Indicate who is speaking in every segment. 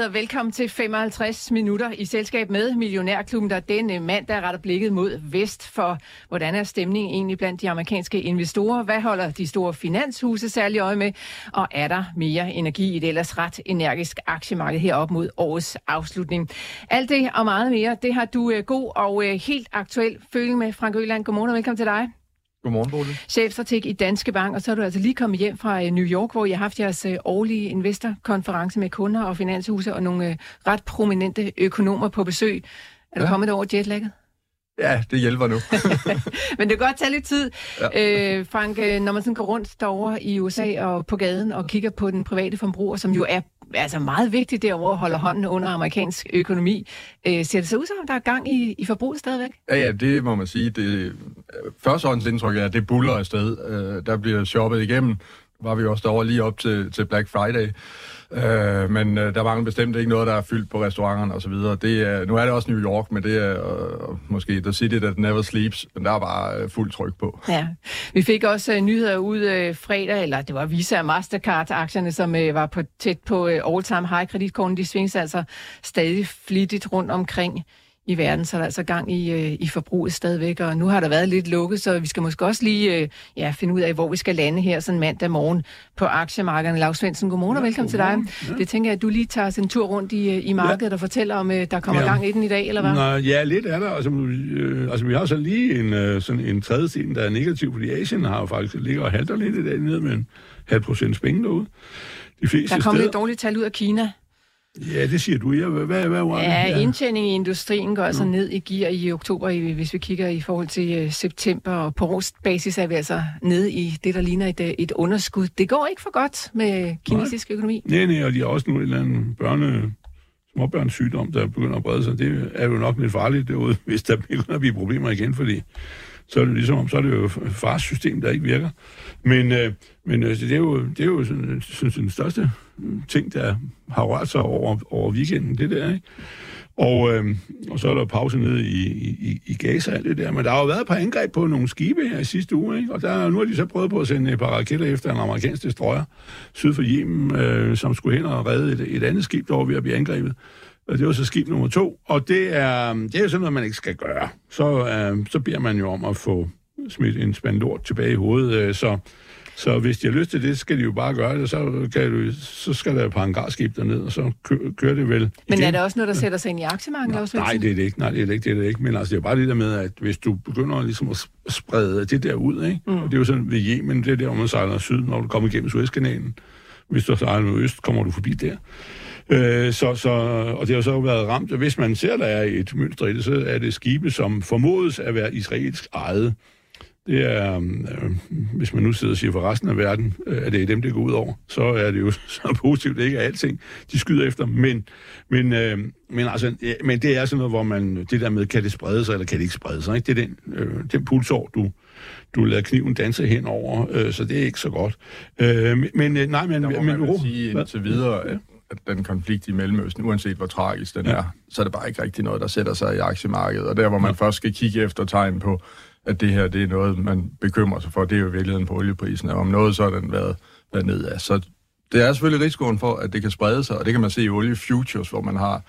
Speaker 1: Nyheder. Velkommen til 55 minutter i selskab med Millionærklubben, der denne mandag retter blikket mod vest for, hvordan er stemningen egentlig blandt de amerikanske investorer? Hvad holder de store finanshuse særlig øje med? Og er der mere energi i det ellers ret energisk aktiemarked herop mod årets afslutning? Alt det og meget mere, det har du øh, god og øh, helt aktuel føling med. Frank Øland, godmorgen og velkommen til dig.
Speaker 2: Godmorgen, Bodil.
Speaker 1: Chefstrateg i Danske Bank, og så er du altså lige kommet hjem fra New York, hvor I har haft jeres årlige investorkonference med kunder og finanshuse og nogle ret prominente økonomer på besøg. Er du ja. kommet over jetlagget?
Speaker 2: Ja, det hjælper nu.
Speaker 1: Men det kan godt tage lidt tid. Ja. Øh, Frank, når man sådan går rundt derovre i USA og på gaden og kigger på den private forbruger, som jo er altså meget vigtigt derovre, holder hånden under amerikansk økonomi. Øh, ser det så ud som, der er gang i, i forbruget stadigvæk?
Speaker 2: Ja, ja, det må man sige. Det, første indtryk er, at det buller afsted. Øh, der bliver shoppet igennem. Var vi også derovre lige op til, til Black Friday. Øh, men øh, der mangler bestemt ikke noget, der er fyldt på restauranterne osv. Det er, nu er det også New York, men det er øh, måske The City That Never Sleeps, men der er bare øh, fuld tryk på.
Speaker 1: Ja, vi fik også øh, nyheder ud øh, fredag, eller det var Visa og Mastercard-aktierne, som øh, var på tæt på øh, all-time high kreditkorten. De svinges altså stadig flittigt rundt omkring i verden, så er der altså gang i, øh, i forbruget stadigvæk, og nu har der været lidt lukket, så vi skal måske også lige øh, ja, finde ud af, hvor vi skal lande her sådan mandag morgen på aktiemarkederne. Lars Svendsen, godmorgen ja, og velkommen godmorgen. til dig. Ja. Det tænker jeg, at du lige tager en tur rundt i, øh, i markedet ja. og fortæller om, øh, der kommer ja. gang i den i dag, eller hvad?
Speaker 3: Nå, ja, lidt er der. Altså, øh, altså vi har så lige en, øh, sådan en tredje scene, der er negativ, fordi Asien har jo faktisk ligger og halter lidt i dag ned med en halv procent penge derude.
Speaker 1: De fleste der kommer lidt dårligt tal ud af Kina.
Speaker 3: Ja, det siger du. Ja, hvad, hvad, hvad var
Speaker 1: det? Ja, indtjening i industrien går altså ned i gear i oktober, hvis vi kigger i forhold til uh, september, og på årsbasis er vi altså nede i det, der ligner et, øh, et underskud. Det går ikke for godt med kinesisk
Speaker 3: nej.
Speaker 1: økonomi.
Speaker 3: Nej, nej, og de har også nu en eller anden børne, småbørnssygdom, der begynder at brede sig. Det er jo nok lidt farligt derude, hvis der begynder at blive problemer igen, fordi så er det ligesom om, så er det jo fars system, der ikke virker. Men, øh, men altså, det er jo, det er jo sådan, synes, den største ting, der har rørt sig over, over weekenden, det der, ikke? Og, øh, og så er der pause nede i, i, i Gaza og det der. Men der har jo været et par angreb på nogle skibe her i sidste uge, ikke? Og der, nu har de så prøvet på at sende et par raketter efter en amerikansk destroyer syd for Yemen, øh, som skulle hen og redde et, et andet skib, der var ved at blive angrebet. Og det var så skib nummer to. Og det er, det er jo sådan noget, man ikke skal gøre. Så, øh, så beder man jo om at få smidt en spand lort tilbage i hovedet. Øh, så, så hvis de har lyst til det, skal de jo bare gøre det. Så, kan du, så skal der par hangarskib derned, og så kø, kører det vel.
Speaker 1: Men igen. er det også noget, der sætter sig ind i aktiemarkedet?
Speaker 3: Nej, nej, det er det ikke. Nej, det er det ikke. Det er det ikke. Men altså, det er bare det der med, at hvis du begynder ligesom at sprede det der ud, ikke? Mm. Og det er jo sådan ved Yemen, det er der, hvor man sejler syd, når du kommer igennem Suezkanalen. Hvis du sejler mod øst, kommer du forbi der. Øh, så, så, og det har så været ramt. Hvis man ser, der er et mønster i det, så er det skibe, som formodes at være israelsk ejet. Det er, øh, hvis man nu sidder og siger for resten af verden, øh, at det er dem, det går ud over, så er det jo så positivt, det ikke er alting, de skyder efter. Men, men, øh, men, altså, ja, men det er sådan noget, hvor man, det der med, kan det sprede sig, eller kan det ikke sprede sig, ikke? det er den, øh, den pulsår, du, du lader kniven danse henover, øh, så det er ikke så godt. Øh, men øh, nej, men...
Speaker 2: Der må men, man sige indtil videre, at at den konflikt i Mellemøsten, uanset hvor tragisk den ja. er, så er det bare ikke rigtig noget, der sætter sig i aktiemarkedet. Og der, hvor man ja. først skal kigge efter tegn på, at det her det er noget, man bekymrer sig for, det er jo i virkeligheden på olieprisen, og om noget så har den været, været nedad. Så det er selvfølgelig risikoen for, at det kan sprede sig, og det kan man se i olie futures, hvor man har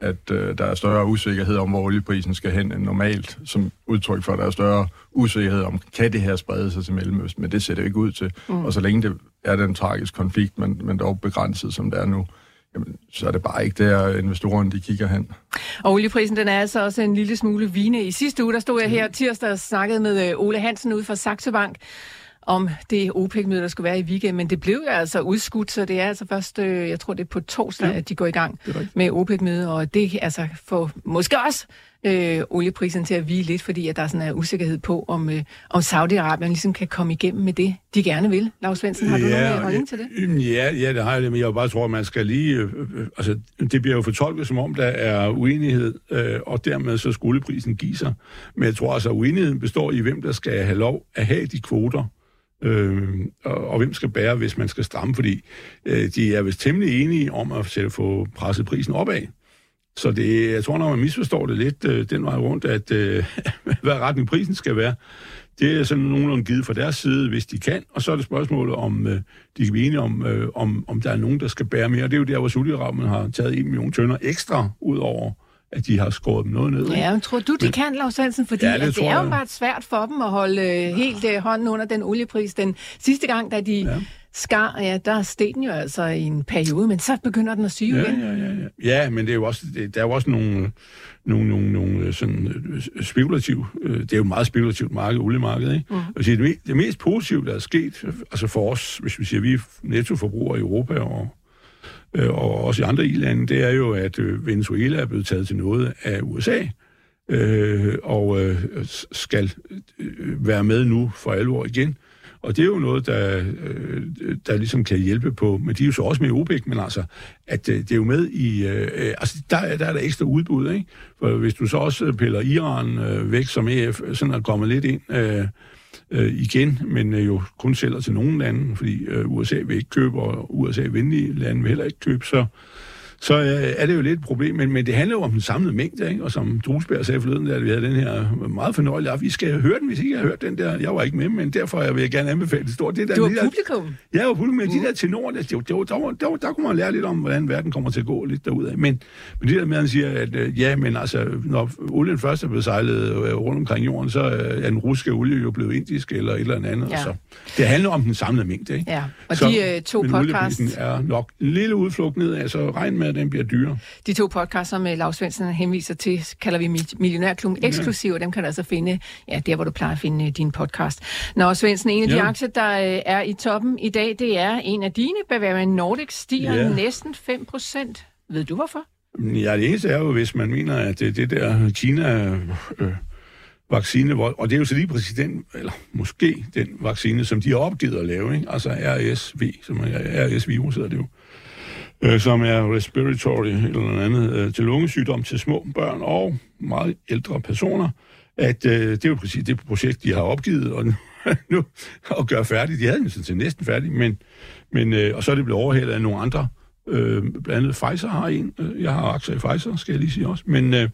Speaker 2: at øh, der er større usikkerhed om, hvor olieprisen skal hen end normalt, som udtryk for, at der er større usikkerhed om, kan det her sprede sig til Mellemøsten, men det ser det jo ikke ud til. Mm. Og så længe det er den tragiske konflikt, men, men dog begrænset, som det er nu, jamen, så er det bare ikke der, investorerne de kigger hen.
Speaker 1: Og olieprisen, den er altså også en lille smule vine. I sidste uge, der stod jeg her tirsdag og snakkede med øh, Ole Hansen ude fra Saxo Bank, om det OPEC-møde, der skulle være i weekend, men det blev jo altså udskudt, så det er altså først, øh, jeg tror det er på torsdag, ja, at de går i gang med OPEC-møde, og det altså får måske også øh, olieprisen til at vige lidt, fordi at der sådan er usikkerhed på, om, øh, om Saudi-Arabien ligesom kan komme igennem med det, de gerne vil. Lars Svendsen, har du ja, nogen holdning til det?
Speaker 3: Ja, ja, det har jeg, men jeg bare tror, at man skal lige... Øh, øh, altså, det bliver jo fortolket, som om der er uenighed, øh, og dermed så skulle prisen give sig. Men jeg tror altså, at uenigheden består i, hvem der skal have lov at have de kvoter, øh, og, og hvem skal bære, hvis man skal stramme, fordi øh, de er vist temmelig enige om at sætte, få presset prisen opad. Så det, jeg tror, når man misforstår det lidt øh, den vej rundt, at øh, hvad retning prisen skal være, det er sådan nogenlunde givet fra deres side, hvis de kan. Og så er det spørgsmålet, om øh, de kan blive enige om, øh, om, om der er nogen, der skal bære mere. Og det er jo der, hvor Saudi-Arabien har taget en million tønder ekstra ud over at de har skåret dem noget ned.
Speaker 1: Ja, men tror du, de men, kan, Lars Hansen? Fordi ja, det, at det er jo bare svært for dem at holde øh, helt øh, hånden under den oliepris. Den sidste gang, da de... Ja skar, ja, der steg den jo altså i en periode, men så begynder den at syge
Speaker 3: ja,
Speaker 1: igen.
Speaker 3: Ja, ja, ja. ja, men det er jo også, det, der er jo også nogle, nogle, nogle, nogle sådan øh, spekulativ, øh, det er jo et meget spekulativt marked, oliemarked, ikke? Mm. Og det, det, det mest positive, der er sket, altså for os, hvis vi siger, vi er nettoforbrugere i Europa og, øh, og også i andre i-lande, det er jo, at øh, Venezuela er blevet taget til noget af USA, øh, og øh, skal øh, være med nu for alvor igen. Og det er jo noget, der, øh, der ligesom kan hjælpe på, men de er jo så også med i OPEC, men altså, at øh, det er jo med i, øh, øh altså der, der er der ekstra udbud, ikke? For hvis du så også piller Iran øh, væk, som EF sådan er kommet lidt ind øh, øh, igen, men øh, jo kun sælger til nogle lande, fordi øh, USA vil ikke købe, og USA-venlige lande vil heller ikke købe, så så øh, er det jo lidt et problem, men, men det handler jo om den samlede mængde, ikke? og som Drusberg sagde forleden, da vi havde den her meget fornøjelige aften, vi skal høre den, hvis ikke jeg har hørt den der, jeg var ikke med, men derfor vil jeg gerne anbefale det stort. Det
Speaker 1: der, du var de publikum?
Speaker 3: Der, ja, jeg var publikum, men mm. de der tenorer, der, der, der, der, der, der, kunne man lære lidt om, hvordan verden kommer til at gå lidt derudad. Men, men det der med, at han siger, at øh, ja, men altså, når olien først er blevet sejlet øh, rundt omkring jorden, så er den russiske olie jo blevet indisk eller et eller andet. Ja. Så det handler om den samlede mængde, ikke?
Speaker 1: Ja, og så, de uh, to podcasts...
Speaker 3: er nok en lille udflugt ned, altså regn med, at den bliver dyre.
Speaker 1: De to podcasts, som Lars Svendsen henviser til, kalder vi Millionærklubben eksklusiv, og dem kan du altså finde, ja, der hvor du plejer at finde øh, din podcast. Nå, Svendsen, en af ja. de aktier, der øh, er i toppen i dag, det er en af dine, Bavarian Nordic, stiger ja. næsten 5 procent. Ved du hvorfor?
Speaker 3: Ja, det eneste er jo, hvis man mener, at det, det der Kina... Øh, vaccine, og det er jo så lige præcis den, eller måske den vaccine, som de har opgivet at lave, ikke? altså RSV, som er RS-virus hedder det jo øh, som er respiratory eller noget andet, øh, til lungesygdom til små børn og meget ældre personer, at øh, det er jo præcis det projekt, de har opgivet og nu, nu at gøre færdigt. De havde den sådan næsten færdig, men, men øh, og så er det blevet overhældet af nogle andre. Øh, blandt andet Pfizer har en. Øh, jeg har aktier i Pfizer, skal jeg lige sige også. Men Øh,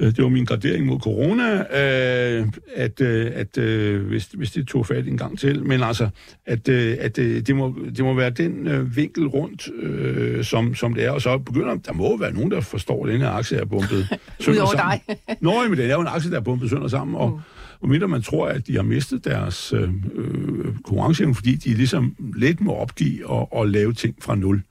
Speaker 3: det var min gradering mod corona, øh, at, øh, at hvis, hvis det tog fat en gang til. Men altså, at, at det, må, det må være den vinkel rundt, som, som det er. Og så begynder der må være nogen, der forstår, at den her aktie er bumpet
Speaker 1: sønder sammen. dig.
Speaker 3: Nå, men det er jo en aktie, der er bumpet sønder sammen. Og, mm. og mindre man tror, at de har mistet deres øh, konkurrenceevne, fordi de ligesom lidt må opgive og, og lave ting fra nul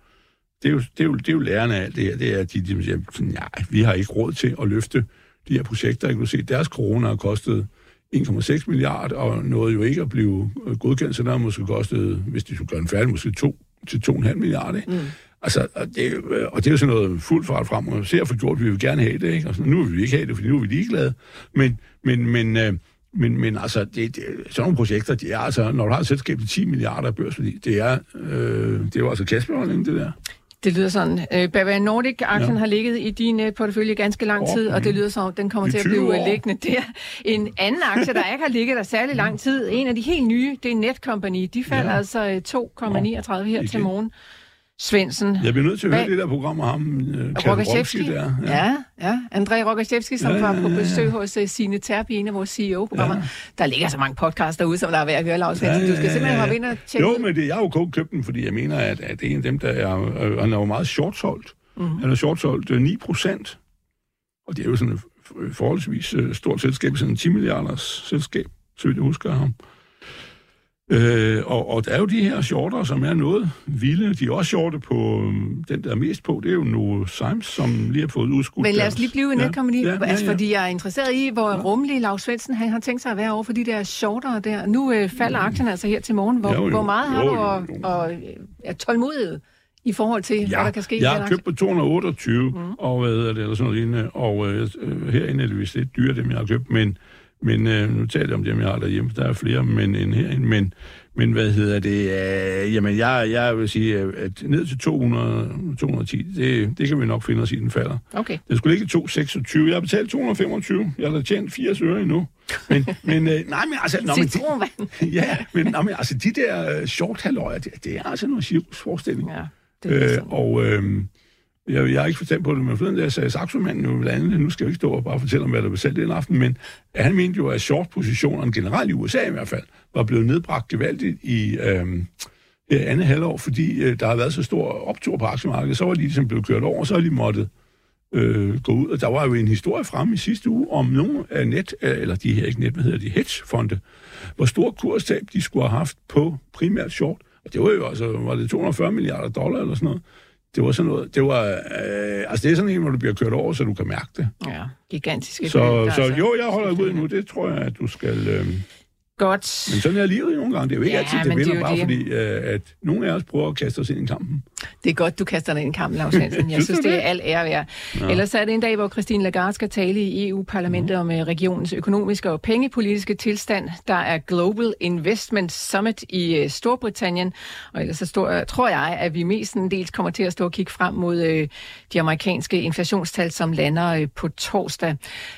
Speaker 3: det er jo, det er jo, det er jo lærerne af alt det her, det er, at de, de siger, sådan, ja, vi har ikke råd til at løfte de her projekter. Jeg kan se, deres corona har kostet 1,6 milliarder, og noget jo ikke at blive godkendt, så der har måske kostet, hvis de skulle gøre den færdig, måske 2 til 2,5 milliarder. Mm. Altså, og det, og det er jo sådan noget fuld fart frem, og ser for gjort, vi vil gerne have det, ikke? Altså, nu vil vi ikke have det, fordi nu er vi ligeglade. Men, men, men, øh, men, men altså, det, det, sådan nogle projekter, det er altså, når du har et selskab til 10 milliarder børsværdi, det er, øh, det er jo altså kassebeholdning, det der.
Speaker 1: Det lyder sådan. Øh, Bavarian Nordic-aktien ja. har ligget i din uh, portefølje ganske lang tid, og det lyder som, den kommer til at blive år. liggende der. En anden aktie, der ikke har ligget der særlig lang tid, en af de helt nye, det er Netcompany. De falder ja. altså 2,39 her Igen. til morgen. Svendsen.
Speaker 3: Jeg bliver nødt til at høre det der program af ham,
Speaker 1: Rogaszewski. Der. Ja. ja, ja. André Rogaszewski, som ja, ja, ja, var på besøg hos uh, Signe Terp i en af vores CEO-programmer. Ja. Der ligger så mange podcasts derude, som der er værd at høre, Lars Svendsen. Ja, ja, ja, du skal simpelthen have ind og tjekke
Speaker 3: Jo, men det, jeg har jo kun købt den, fordi jeg mener, at, at det er en af dem, der er, øh, han er jo meget shortsolgt. Mm-hmm. Han er shortsolgt øh, 9 procent. Og det er jo sådan et forholdsvis øh, stort selskab, sådan en 10 milliarders selskab, så vidt jeg husker ham. Øh, og, og der er jo de her shorter, som er noget vilde. De er også shorte på øhm, den, der er mest på. Det er jo Novo Sims, som lige har fået udskudt
Speaker 1: Men lad os lige blive i netkompagni, ja,
Speaker 3: ja,
Speaker 1: ja,
Speaker 3: ja,
Speaker 1: altså,
Speaker 3: ja.
Speaker 1: fordi jeg er interesseret i, hvor ja. rummelig Lars Svendsen han har tænkt sig at være over for de der shortere der. Nu øh, falder aktien altså her til morgen. Hvor,
Speaker 3: Jo, jo.
Speaker 1: hvor meget har
Speaker 3: Jo,
Speaker 1: du og, øh, er tålmodighed i forhold til, hvad der kan ske?
Speaker 3: jeg har købt på 228, mm. og hvad hedder det, eller sådan noget lignende, og øh, herinde er det vist lidt dyre, dem jeg har købt, men, men øh, nu taler jeg om dem, jeg har derhjemme, der er flere men, end herinde, men, men hvad hedder det, øh, jamen jeg, jeg vil sige, at ned til 200, 210, det, det kan vi nok finde os i, den falder.
Speaker 1: Okay.
Speaker 3: Den skulle ligge i 226, jeg har betalt 225, jeg har da tjent 80 øre endnu. Men, men øh, nej, men altså... Nå, men,
Speaker 1: Citronvand.
Speaker 3: ja, men, nå, men altså, de der øh, short det, det er altså noget cirkusforestilling.
Speaker 1: Ja, det er
Speaker 3: Øh, og øh, jeg, jeg har ikke fortalt på det, men forleden der sagde Saxomanden jo blandt andet, nu skal jeg ikke stå og bare fortælle om, hvad der blev sælgt den aften, men han mente jo, at short-positionerne generelt i USA i hvert fald, var blevet nedbragt gevaldigt i øh, andet halvår, fordi øh, der har været så stor optur på aktiemarkedet, så var de ligesom blevet kørt over, så har de måttet øh, gå ud. Og der var jo en historie fremme i sidste uge om nogle af net, øh, eller de her ikke net, hvad hedder de, hedgefonde, hvor stor kurstab de skulle have haft på primært short. Og det var jo altså, var det 240 milliarder dollar eller sådan noget. Det var sådan noget, det var, øh, altså det er sådan en, hvor du bliver kørt over, så du kan mærke det.
Speaker 1: Ja, gigantiske
Speaker 3: Så,
Speaker 1: der
Speaker 3: så
Speaker 1: altså-
Speaker 3: jo, jeg holder ud nu, det tror jeg, at du skal... Øh,
Speaker 1: Godt.
Speaker 3: men sådan er livet nogle gange. Det er jo ikke
Speaker 1: Ja,
Speaker 3: altid, det
Speaker 1: er
Speaker 3: vinder, bare
Speaker 1: det.
Speaker 3: fordi, øh, at nogle af os prøver at kaste os ind i kampen.
Speaker 1: Det er godt, du kaster dig ind i kampen, Lars Hansen. Jeg
Speaker 3: Synes
Speaker 1: det er
Speaker 3: det?
Speaker 1: al ære værd. Ja. Ellers er det en dag, hvor Christine Lagarde skal tale i EU-parlamentet mm. om øh, regionens økonomiske og pengepolitiske tilstand. Der er Global Investment Summit i øh, Storbritannien. Og ellers så står, tror jeg, at vi mest en del kommer til at stå og kigge frem mod øh, de amerikanske inflationstal, som lander øh, på torsdag.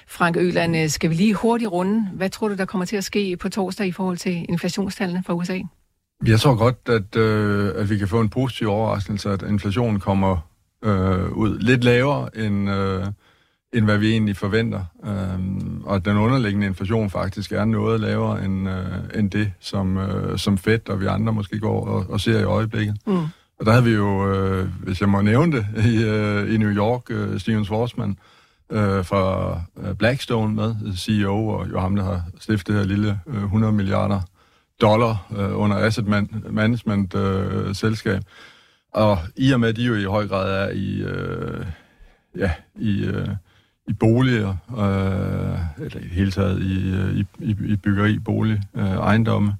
Speaker 1: Frank Øland, øh, skal vi lige hurtigt runde? Hvad tror du, der kommer til at ske på torsdag i forhold til inflationstallene fra USA?
Speaker 2: Jeg tror godt, at, øh, at vi kan få en positiv overraskelse, at inflationen kommer øh, ud lidt lavere, end, øh, end hvad vi egentlig forventer. Øh, og den underliggende inflation faktisk er noget lavere end, øh, end det, som, øh, som Fed og vi andre måske går og, og ser i øjeblikket.
Speaker 1: Mm.
Speaker 2: Og der havde vi jo, øh, hvis jeg må nævne det, i, øh, i New York, øh, Steven Schwarzman øh, fra øh, Blackstone med, CEO, og jo ham, der har stiftet det her lille øh, 100 milliarder dollar øh, under asset man- management øh, selskab. Og i og med, at de jo i høj grad er i, øh, ja, i, øh, i boliger, øh, eller i det hele taget i, øh, i, i, i byggeri, bolig, øh, ejendomme,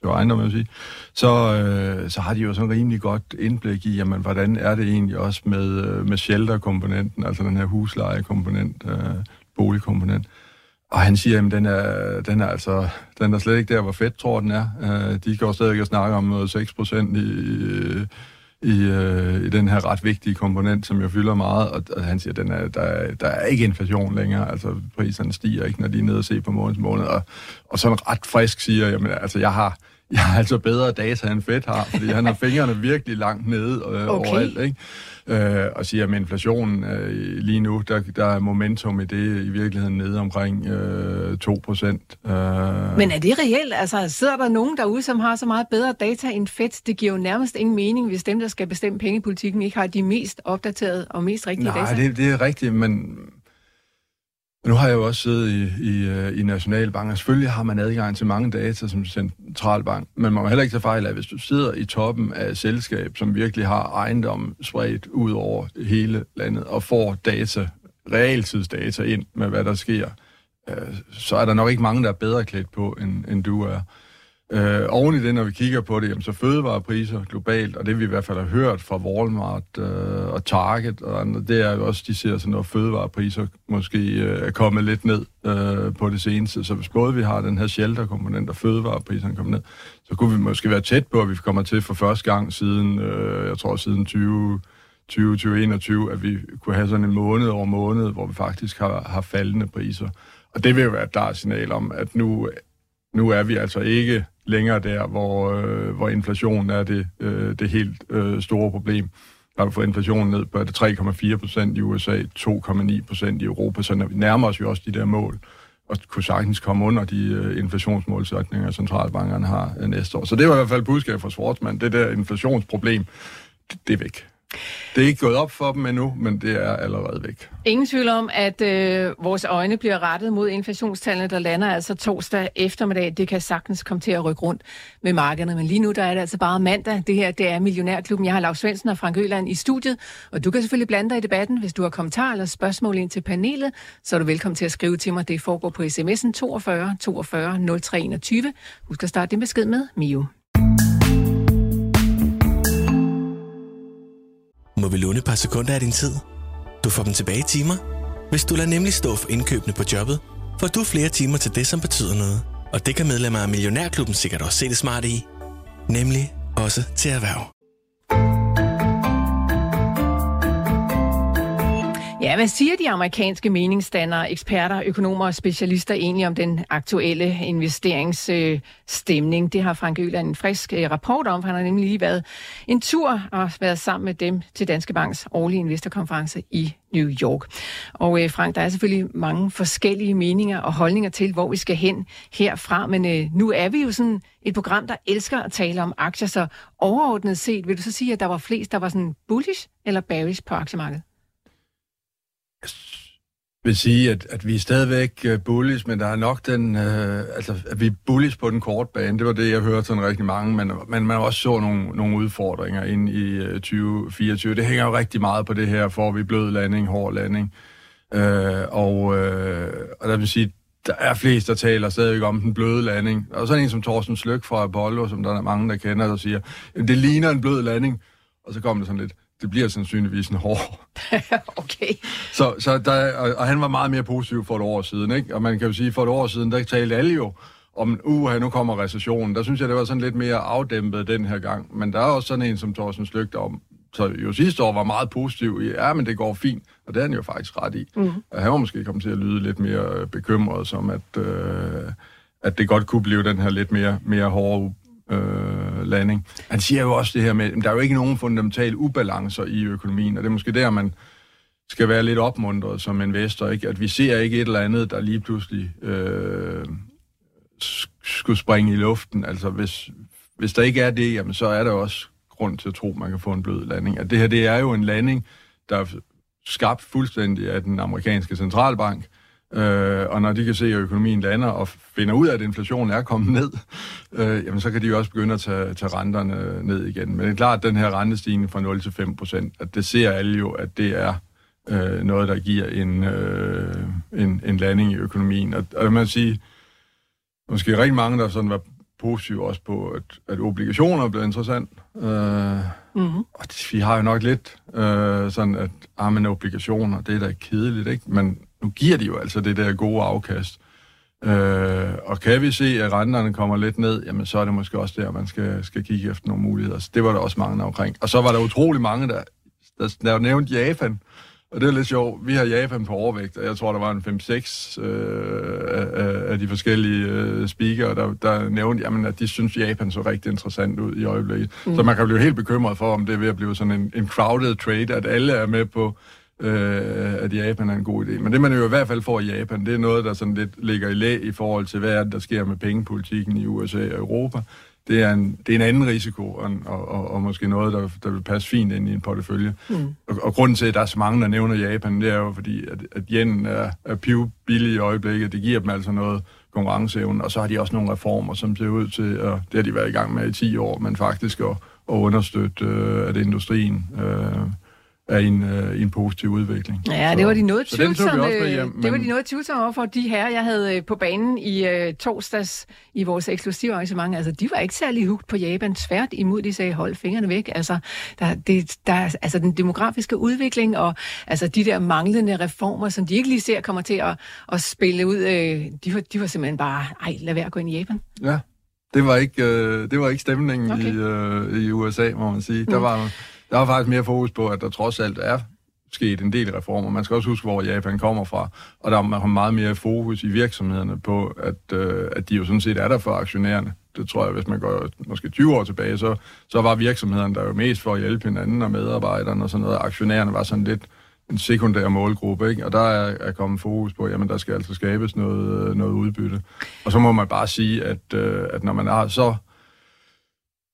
Speaker 2: det var ejendomme, jeg vil sige, så, øh, så har de jo sådan rimelig godt indblik i, jamen, hvordan er det egentlig også med, øh, med shelter-komponenten, altså den her husleje-komponent, øh, boligkomponent. Og han siger, at den er, den er altså den er slet ikke der, hvor fedt tror, den er. Øh, de går stadig og snakke om øh, noget 6 procent i, i, øh, i den her ret vigtige komponent, som jo fylder meget. Og, og han siger, at den er, der, der er ikke inflation længere. Altså priserne stiger ikke, når de er nede og se på måneds måned. Og, og sådan ret frisk siger, jamen altså, jeg har, jeg har altså bedre data, end Fed har, fordi han har fingrene virkelig langt nede øh, okay. overalt, ikke? Øh, og siger, at med inflationen øh, lige nu, der, der er momentum i det i virkeligheden nede omkring øh, 2 procent. Øh,
Speaker 1: Men er det reelt? Altså, sidder der nogen derude, som har så meget bedre data end Fed? Det giver jo nærmest ingen mening, hvis dem, der skal bestemme pengepolitikken, ikke har de mest opdaterede og mest rigtige
Speaker 2: Nej,
Speaker 1: data.
Speaker 2: det, det er rigtigt, men nu har jeg jo også siddet i, i, øh, i Nationalbank, og selvfølgelig har man adgang til mange data som centralbank, men man må heller ikke tage fejl af, hvis du sidder i toppen af et selskab, som virkelig har ejendom spredt ud over hele landet, og får data, realtidsdata ind med, hvad der sker, øh, så er der nok ikke mange, der er bedre klædt på, end, end du er. Øh, oven i det, når vi kigger på det, jamen, så fødevarepriser globalt, og det vi i hvert fald har hørt fra Walmart øh, og Target og andre, det er jo også, de ser sådan, at fødevarepriser måske øh, er kommet lidt ned øh, på det seneste. Så hvis både vi har den her shelterkomponent og fødevarepriserne kommer ned, så kunne vi måske være tæt på, at vi kommer til for første gang siden, øh, jeg tror siden 20... 2021, at vi kunne have sådan en måned over måned, hvor vi faktisk har, har faldende priser. Og det vil jo være et klart signal om, at nu, nu er vi altså ikke længere der, hvor, øh, hvor inflationen er det, øh, det helt øh, store problem. Der har vi fået inflationen ned på 3,4 procent i USA, 2,9 procent i Europa, så når vi nærmer os jo også de der mål, og kunne sagtens komme under de øh, inflationsmålsætninger, centralbankerne har øh, næste år. Så det var i hvert fald budskabet fra Schwarzman. Det der inflationsproblem, det, det er væk. Det er ikke gået op for dem endnu, men det er allerede væk.
Speaker 1: Ingen tvivl om, at øh, vores øjne bliver rettet mod inflationstallene, der lander altså torsdag eftermiddag. Det kan sagtens komme til at rykke rundt med markederne, men lige nu der er det altså bare mandag. Det her det er Millionærklubben. Jeg har Lars Svendsen og Frank Øland i studiet, og du kan selvfølgelig blande dig i debatten. Hvis du har kommentarer eller spørgsmål ind til panelet, så er du velkommen til at skrive til mig. Det foregår på sms'en 42 42 0321. Husk at starte din besked med Mio.
Speaker 4: Må vi låne et par sekunder af din tid? Du får dem tilbage i timer. Hvis du lader nemlig stå for indkøbene på jobbet, får du flere timer til det, som betyder noget. Og det kan medlemmer af Millionærklubben sikkert også se det smarte i. Nemlig også til erhverv.
Speaker 1: Ja, hvad siger de amerikanske meningsdannere, eksperter, økonomer og specialister egentlig om den aktuelle investeringsstemning? Det har Frank Øland en frisk øh, rapport om, for han har nemlig lige været en tur og været sammen med dem til Danske Banks årlige investorkonference i New York. Og øh, Frank, der er selvfølgelig mange forskellige meninger og holdninger til, hvor vi skal hen herfra, men øh, nu er vi jo sådan et program, der elsker at tale om aktier, så overordnet set, vil du så sige, at der var flest, der var sådan bullish eller bearish på aktiemarkedet?
Speaker 2: Vil sige, at, at vi er stadigvæk øh, bullish, men der er nok den, øh, altså, at vi er bullish på den korte bane. Det var det, jeg hørte sådan rigtig mange, men, men man også så nogle, nogle udfordringer ind i øh, 2024. Det hænger jo rigtig meget på det her, får vi blød landing, hård landing. Øh, og, øh, og der vil sige, der er flest, der taler stadigvæk om den bløde landing. Og sådan en som Thorsten Sløk fra Apollo, som der er mange, der kender, der siger, det ligner en blød landing. Og så kommer det sådan lidt, det bliver sandsynligvis en hård.
Speaker 1: okay.
Speaker 2: Så, så der, og, og han var meget mere positiv for et år siden, ikke? Og man kan jo sige, for et år siden, der talte alle jo om, uh, nu kommer recessionen. Der synes jeg, det var sådan lidt mere afdæmpet den her gang. Men der er også sådan en som Thorsten Sløgte om, så jo sidste år var meget positiv i, ja, men det går fint, og det er han jo faktisk ret i. Mm. Og han var måske kommet til at lyde lidt mere bekymret, som at, øh, at det godt kunne blive den her lidt mere, mere hårde øh, landing. Han siger jo også det her med, at der er jo ikke nogen fundamentale ubalancer i økonomien, og det er måske der, man skal være lidt opmuntret som investor, ikke? at vi ser ikke et eller andet, der lige pludselig øh, skulle springe i luften. Altså hvis, hvis der ikke er det, jamen, så er der også grund til at tro, at man kan få en blød landing. At det her det er jo en landing, der er skabt fuldstændig af den amerikanske centralbank, Øh, og når de kan se, at økonomien lander og finder ud af, at inflationen er kommet ned, øh, jamen så kan de jo også begynde at tage, tage renterne ned igen. Men det er klart, at den her rentestigning fra 0 til 5 procent, at det ser alle jo, at det er øh, noget, der giver en, øh, en, en landing i økonomien. Og, og man sige, måske rigtig mange, der sådan var positive også på, at, at obligationer er blevet interessant. Øh, mm-hmm. Og vi har jo nok lidt øh, sådan, at ah, men obligationer, det er da kedeligt, ikke? Men nu giver de jo altså det der gode afkast. Øh, og kan vi se, at renterne kommer lidt ned, jamen så er det måske også der, man skal, skal kigge efter nogle muligheder. Så det var der også mange omkring. Og så var der utrolig mange, der, der, der nævnte Japan. Og det er lidt sjovt. Vi har Japan på overvægt, og jeg tror, der var en 5-6 øh, af, af de forskellige øh, speakere, der, der nævnte, jamen, at de synes, Japan så rigtig interessant ud i øjeblikket. Mm. Så man kan blive helt bekymret for, om det er ved at blive sådan en, en crowded trade, at alle er med på øh, at Japan er en god idé. Men det, man jo i hvert fald får i Japan, det er noget, der sådan lidt ligger i læ i forhold til, hvad der sker med pengepolitikken i USA og Europa. Det er en, det er en anden risiko, og, og, og, og måske noget, der, der vil passe fint ind i en portefølje. Mm. Og, og grunden til, at der er så mange, der nævner Japan, det er jo fordi, at, at yen er, er piv billig i øjeblikket. Det giver dem altså noget konkurrenceevne, og så har de også nogle reformer, som ser ud til, og det har de været i gang med i 10 år, men faktisk at, at understøtte, øh, at industrien øh, er i en, øh, i en positiv udvikling.
Speaker 1: Ja,
Speaker 2: så,
Speaker 1: det var de noget
Speaker 2: tvivlsomme,
Speaker 1: hjem, men... det var de noget tvivlsomme over for de her, jeg havde øh, på banen i øh, torsdags i vores eksklusive arrangement. Altså, de var ikke særlig hugt på Japan. Svært imod, de sagde, hold fingrene væk. Altså, der, det, der, altså den demografiske udvikling og altså, de der manglende reformer, som de ikke lige ser kommer til at, at spille ud, øh, de, var, de var simpelthen bare, ej, lad være at gå ind i Japan.
Speaker 2: Ja, det var ikke, øh, det var ikke stemningen okay. i, øh, i USA, må man sige. Mm. Der var der var faktisk mere fokus på, at der trods alt er sket en del reformer. Man skal også huske, hvor Japan kommer fra, og der er meget mere fokus i virksomhederne på, at, øh, at de jo sådan set er der for aktionærerne. Det tror jeg, hvis man går måske 20 år tilbage, så, så var virksomhederne der jo mest for at hjælpe hinanden og medarbejderne og sådan noget. Aktionærerne var sådan lidt en sekundær målgruppe, ikke? og der er, er kommet fokus på, jamen der skal altså skabes noget, øh, noget udbytte. Og så må man bare sige, at, øh, at når man har så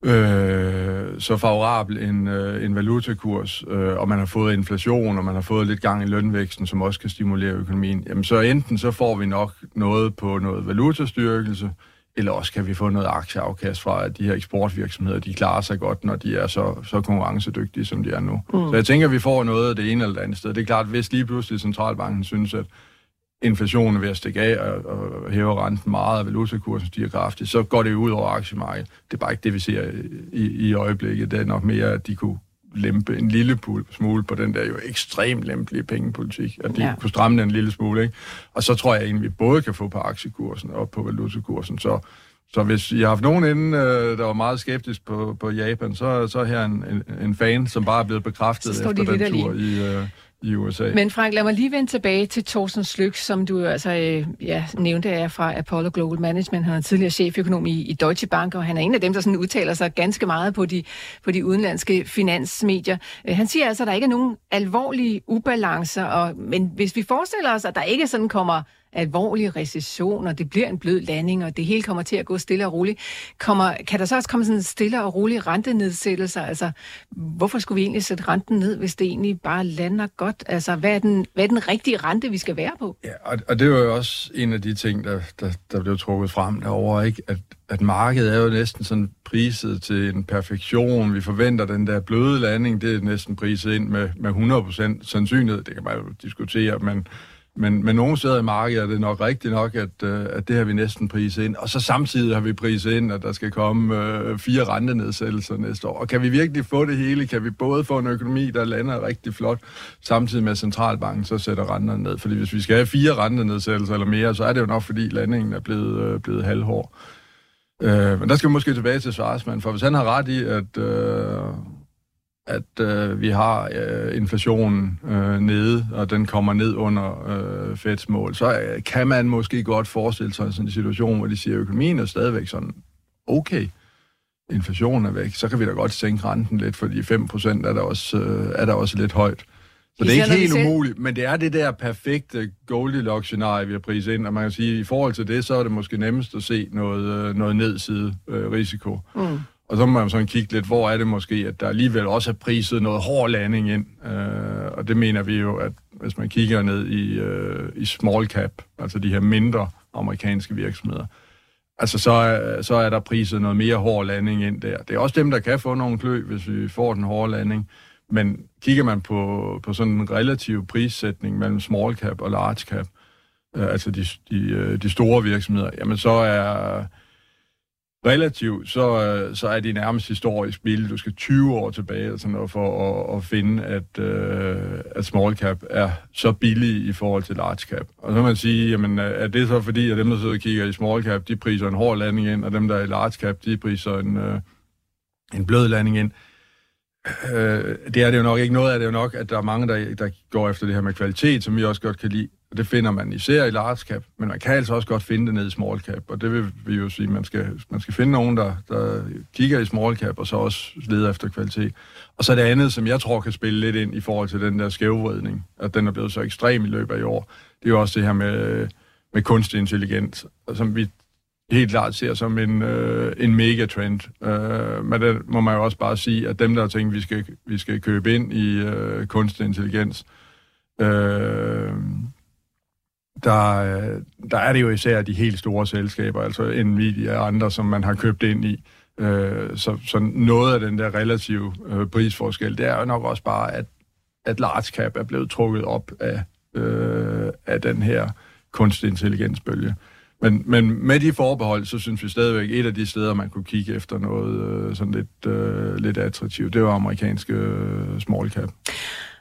Speaker 2: øh, så favorabel en, øh, en valutakurs, øh, og man har fået inflation, og man har fået lidt gang i lønvæksten, som også kan stimulere økonomien, jamen så enten så får vi nok noget på noget valutastyrkelse, eller også kan vi få noget aktieafkast fra, at de her eksportvirksomheder, de klarer sig godt, når de er så, så konkurrencedygtige, som de er nu. Mm. Så jeg tænker, at vi får noget af det ene eller det andet sted. Det er klart, hvis lige pludselig centralbanken synes, at inflationen ved at stikke af og, og hæver renten meget, og valutakursen stiger kraftigt, så går det ud over aktiemarkedet. Det er bare ikke det, vi ser i, i øjeblikket. Det er nok mere, at de kunne lempe en lille smule på den der jo ekstremt lempelige pengepolitik, at de ja. kunne stramme den en lille smule. Ikke? Og så tror jeg egentlig, vi både kan få på aktiekursen og på valutakursen. Så, så hvis I har haft nogen inden, øh, der var meget skeptisk på, på Japan, så, så er her en, en, en fan, som bare er blevet bekræftet efter de den tur i, øh, i USA.
Speaker 1: Men Frank, lad mig lige vende tilbage til Thorsten Slyk, som du altså øh, ja, nævnte er fra Apollo Global Management. Han er tidligere cheføkonom i, i Deutsche Bank, og han er en af dem, der sådan udtaler sig ganske meget på de, på de udenlandske finansmedier. Øh, han siger altså, at der ikke er nogen alvorlige ubalancer, og, men hvis vi forestiller os, at der ikke sådan kommer alvorlig recession, og det bliver en blød landing, og det hele kommer til at gå stille og roligt. Kommer, kan der så også komme sådan stille og rolig rentenedsættelser? Altså, hvorfor skulle vi egentlig sætte renten ned, hvis det egentlig bare lander godt? Altså, hvad er den, hvad er den rigtige rente, vi skal være på?
Speaker 2: Ja, og, og det var jo også en af de ting, der, der, der blev trukket frem derovre, ikke? At, at markedet er jo næsten sådan priset til en perfektion. Vi forventer den der bløde landing, det er næsten priset ind med, med 100% sandsynlighed. Det kan man jo diskutere, men men, men nogle steder i markedet er det nok rigtigt nok, at, øh, at det har vi næsten priset ind. Og så samtidig har vi priset ind, at der skal komme øh, fire rentenedsættelser næste år. Og kan vi virkelig få det hele? Kan vi både få en økonomi, der lander rigtig flot, samtidig med at centralbanken så sætter renterne ned? Fordi hvis vi skal have fire rentenedsættelser eller mere, så er det jo nok, fordi landingen er blevet, øh, blevet halvhård. Øh, men der skal vi måske tilbage til Svarsmand, for hvis han har ret i, at... Øh, at øh, vi har øh, inflationen øh, nede, og den kommer ned under øh, Feds mål, så øh, kan man måske godt forestille sig sådan en situation, hvor de siger, at økonomien er stadigvæk sådan, okay, inflationen er væk, så kan vi da godt sænke renten lidt, fordi 5% er der også, øh, er der også lidt højt. Så det er ikke helt umuligt, men det er det der perfekte Goldilocks-scenarie, vi har priset ind, og man kan sige, at i forhold til det, så er det måske nemmest at se noget, øh, noget nedside øh, risiko. Mm. Og så må man sådan kigge lidt, hvor er det måske, at der alligevel også er priset noget hård landing ind. Øh, og det mener vi jo, at hvis man kigger ned i, øh, i small cap, altså de her mindre amerikanske virksomheder, altså så er, så er der priset noget mere hård landing ind der. Det er også dem, der kan få nogle klø, hvis vi får den hårde landing. Men kigger man på, på sådan en relativ prissætning mellem small cap og large cap, øh, altså de, de, øh, de store virksomheder, jamen så er relativt, så, øh, så er det nærmest historisk billede. Du skal 20 år tilbage eller sådan noget, for at, at finde, at, øh, at small cap er så billig i forhold til large cap. Og så kan man sige, jamen, øh, er det så fordi, at dem, der sidder og kigger i small cap, de priser en hård landing ind, og dem, der er i large cap, de priser en, øh, en blød landing ind. Øh, det er det jo nok ikke. Noget af det jo nok, at der er mange, der, der går efter det her med kvalitet, som vi også godt kan lide. Og det finder man især i large cap, men man kan altså også godt finde det ned i small cap, og det vil vi jo sige, man skal, man skal finde nogen, der, der kigger i small cap, og så også leder efter kvalitet. Og så det andet, som jeg tror kan spille lidt ind i forhold til den der skævvridning, at den er blevet så ekstrem i løbet af i år, det er jo også det her med, med kunstig intelligens, som vi helt klart ser som en, øh, en megatrend. Øh, men det må man jo også bare sige, at dem, der har tænkt, vi skal, vi skal købe ind i øh, kunstig intelligens, øh, der, øh, der er det jo især de helt store selskaber, altså Nvidia og andre, som man har købt ind i. Øh, så, så noget af den der relative øh, prisforskel, det er jo nok også bare, at, at large cap er blevet trukket op af, øh, af den her kunstig intelligensbølge. Men, men med de forbehold, så synes vi stadigvæk, et af de steder, man kunne kigge efter noget øh, sådan lidt, øh, lidt attraktivt, det var amerikanske øh, small cap.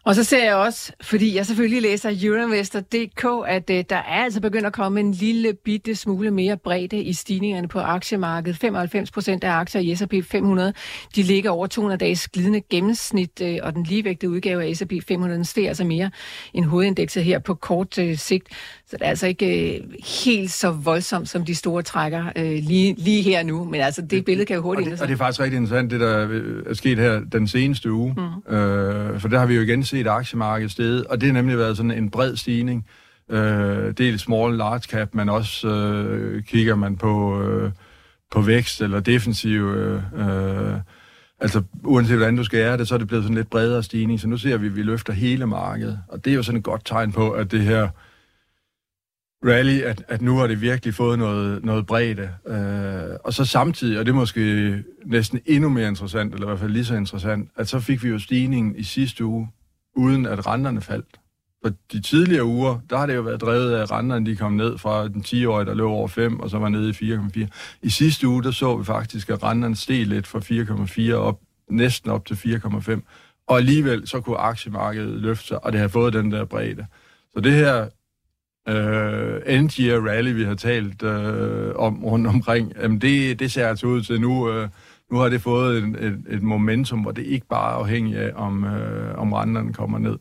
Speaker 1: Og så ser jeg også, fordi jeg selvfølgelig læser Euroinvestor.dk, at øh, der er altså begyndt at komme en lille bitte smule mere bredde i stigningerne på aktiemarkedet. 95 procent af aktier i S&P 500, de ligger over 200 dages glidende gennemsnit, øh, og den ligevægtede udgave af S&P 500 stiger altså mere end hovedindekset her på kort øh, sigt. Så det er altså ikke uh, helt så voldsomt, som de store trækker uh, lige, lige her nu, men altså det billede kan jo hurtigt
Speaker 2: og det, og det er faktisk rigtig interessant, det der er sket her den seneste uge, mm. uh, for der har vi jo igen set aktiemarkedet stedet, og det har nemlig været sådan en bred stigning. Øh, dels small large cap, men også øh, kigger man på, øh, på vækst eller defensiv øh, altså uanset hvordan du skærer det, så er det blevet sådan lidt bredere stigning, så nu ser vi, at vi løfter hele markedet. Og det er jo sådan et godt tegn på, at det her rally, at, at nu har det virkelig fået noget, noget bredde. Øh, og så samtidig, og det er måske næsten endnu mere interessant, eller i hvert fald lige så interessant, at så fik vi jo stigningen i sidste uge, uden at renterne faldt. For de tidligere uger, der har det jo været drevet af, at renterne de kom ned fra den 10-årige, der lå over 5, og så var nede i 4,4. I sidste uge, der så vi faktisk, at renterne steg lidt fra 4,4 op, næsten op til 4,5. Og alligevel, så kunne aktiemarkedet løfte sig, og det har fået den der bredde. Så det her øh, end-year rally, vi har talt øh, om rundt omkring, jamen det, det ser altså ud til nu, øh, nu har det fået et, et, et momentum, hvor det ikke bare er afhængigt af, om, øh, om renterne kommer ned.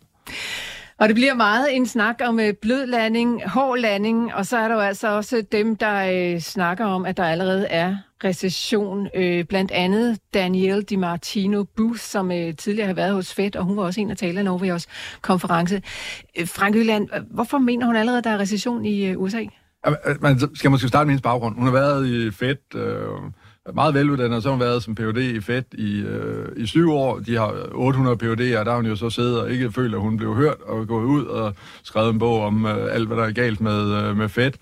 Speaker 1: Og det bliver meget en snak om øh, blød landing, hård landing, og så er der jo altså også dem, der øh, snakker om, at der allerede er recession. Øh, blandt andet Danielle Di Martino Booth, som øh, tidligere har været hos Fed, og hun var også en af talerne over ved vores konference. Øh, Frank Øland, øh, hvorfor mener hun allerede, at der er recession i øh, USA?
Speaker 2: Øh, man skal måske starte med hendes baggrund. Hun har været i Fed... Øh meget veluddannet, og så har hun været som Ph.D. i FED i, øh, i syv år. De har 800 Ph.D.'er, og der har hun jo så siddet og ikke følt, at hun blev hørt, og gået ud og skrevet en bog om øh, alt, hvad der er galt med, øh, med FED.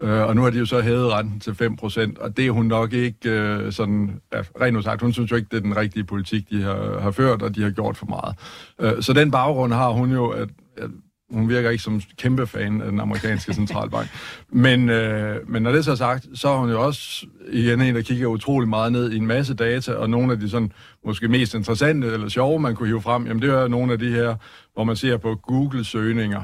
Speaker 2: Øh, og nu har de jo så hævet renten til 5%, og det er hun nok ikke øh, sådan, ja, rent sagt, hun synes jo ikke, det er den rigtige politik, de har, har ført, og de har gjort for meget. Øh, så den baggrund har hun jo, at, at hun virker ikke som kæmpe fan af den amerikanske centralbank. Men, øh, men når det så er sagt, så er hun jo også igen en, der kigger utrolig meget ned i en masse data, og nogle af de sådan, måske mest interessante eller sjove, man kunne hive frem, jamen det er nogle af de her, hvor man ser på Google-søgninger,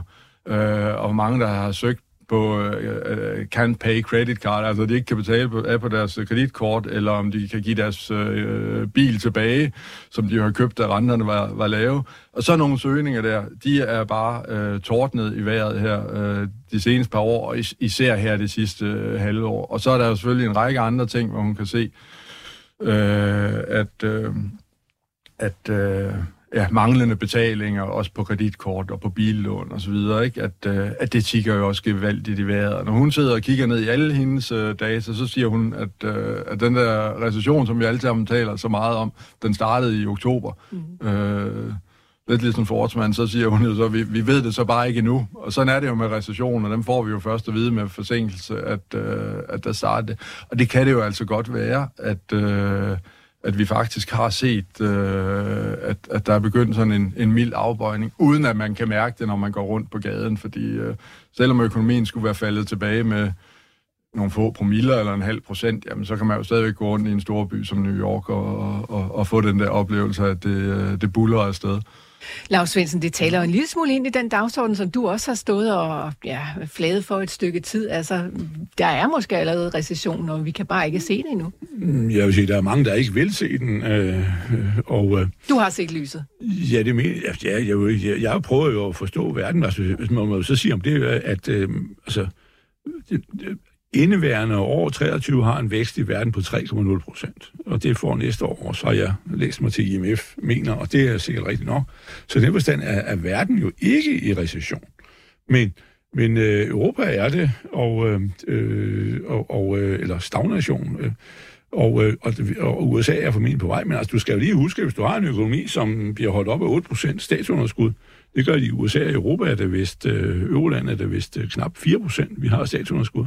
Speaker 2: øh, og mange, der har søgt på øh, øh, uh, can pay credit card, altså de ikke kan betale på, af på deres kreditkort, eller om de kan give deres uh, bil tilbage, som de har købt, da renterne var, var lave. Og så nogle søgninger der, de er bare uh, tordnet i vejret her uh, de seneste par år, og is- især her det sidste uh, halve år. Og så er der jo selvfølgelig en række andre ting, hvor hun kan se, uh, at, uh, at uh, ja, manglende betalinger, også på kreditkort og på billån og så videre, ikke? At, øh, at det tigger jo også gevaldigt i vejret. Når hun sidder og kigger ned i alle hendes øh, data, så siger hun, at, øh, at den der recession, som vi alle sammen taler så meget om, den startede i oktober. Mm. Øh, lidt ligesom Forsman, så siger hun jo så, vi, vi ved det så bare ikke endnu. Og sådan er det jo med recession, og dem får vi jo først at vide med forsinkelse, at, øh, at der starter det. Og det kan det jo altså godt være, at... Øh, at vi faktisk har set, øh, at, at der er begyndt sådan en, en mild afbøjning, uden at man kan mærke det, når man går rundt på gaden, fordi øh, selvom økonomien skulle være faldet tilbage med nogle få promiller eller en halv procent, jamen så kan man jo stadigvæk gå rundt i en stor by som New York og, og, og få den der oplevelse, at det, øh, det buller afsted.
Speaker 1: Lars Svendsen, det taler jo en lille smule ind i den dagsorden, som du også har stået og ja, flaget for et stykke tid. Altså, der er måske allerede recession, og vi kan bare ikke se det endnu.
Speaker 3: Mm, jeg vil sige, der er mange, der ikke vil se den. Øh, og, øh,
Speaker 1: du har set lyset?
Speaker 3: Ja, det mener jeg. Ja, jeg, jeg, jeg prøver jo at forstå verden. Altså, hvis man må så sige om det, at øh, altså, det, indeværende år 23 har en vækst i verden på 3,0 procent. Og det får næste år, så har jeg læst mig til IMF mener, og det er sikkert rigtigt nok. Så den forstand er, er verden jo ikke i recession. Men, men øh, Europa er det, og, øh, øh og, og øh, eller stagnation. Øh, og, øh, og, og USA er formentlig på vej, men altså, du skal jo lige huske, hvis du har en økonomi, som bliver holdt op af 8% statsunderskud, det gør de i USA og Europa, er det vist, øh, er det vist øh, knap 4 procent, vi har statsunderskud.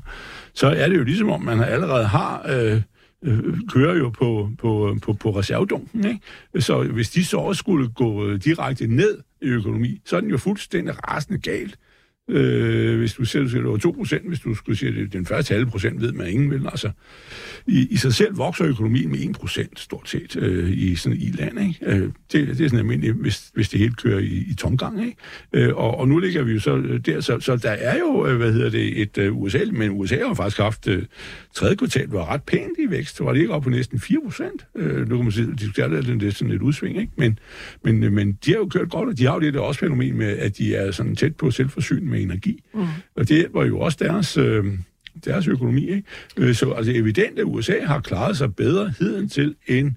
Speaker 3: Så er det jo ligesom, om man allerede har... Øh, øh, kører jo på, på, på, på reservedunken. Ikke? Så hvis de så også skulle gå øh, direkte ned i økonomi, så er den jo fuldstændig rasende galt. Øh, hvis du siger, at det var 2 procent, hvis du skulle sige, at den første halve procent ved man ingen vel? Altså, i, I sig selv vokser økonomien med 1 procent stort set øh, i sådan i land. Ikke? Øh, det, det er sådan almindeligt, hvis, hvis det hele kører i, i tomgang. Ikke? Øh, og, og nu ligger vi jo så øh, der, så, så der er jo, øh, hvad hedder det, et øh, uh, USA, men USA har faktisk haft uh, tredje kvartal, var ret pænt i vækst. Var det ikke op på næsten 4 procent? Øh, nu kan man sige, at det er sådan et udsving, ikke? Men, men, men de har jo kørt godt, og de har jo det der også fænomen med, at de er sådan tæt på selvforsyning med energi. Mm. Og det var jo også deres... Øh, deres økonomi. Ikke? Øh, så altså evident, at USA har klaret sig bedre heden til, end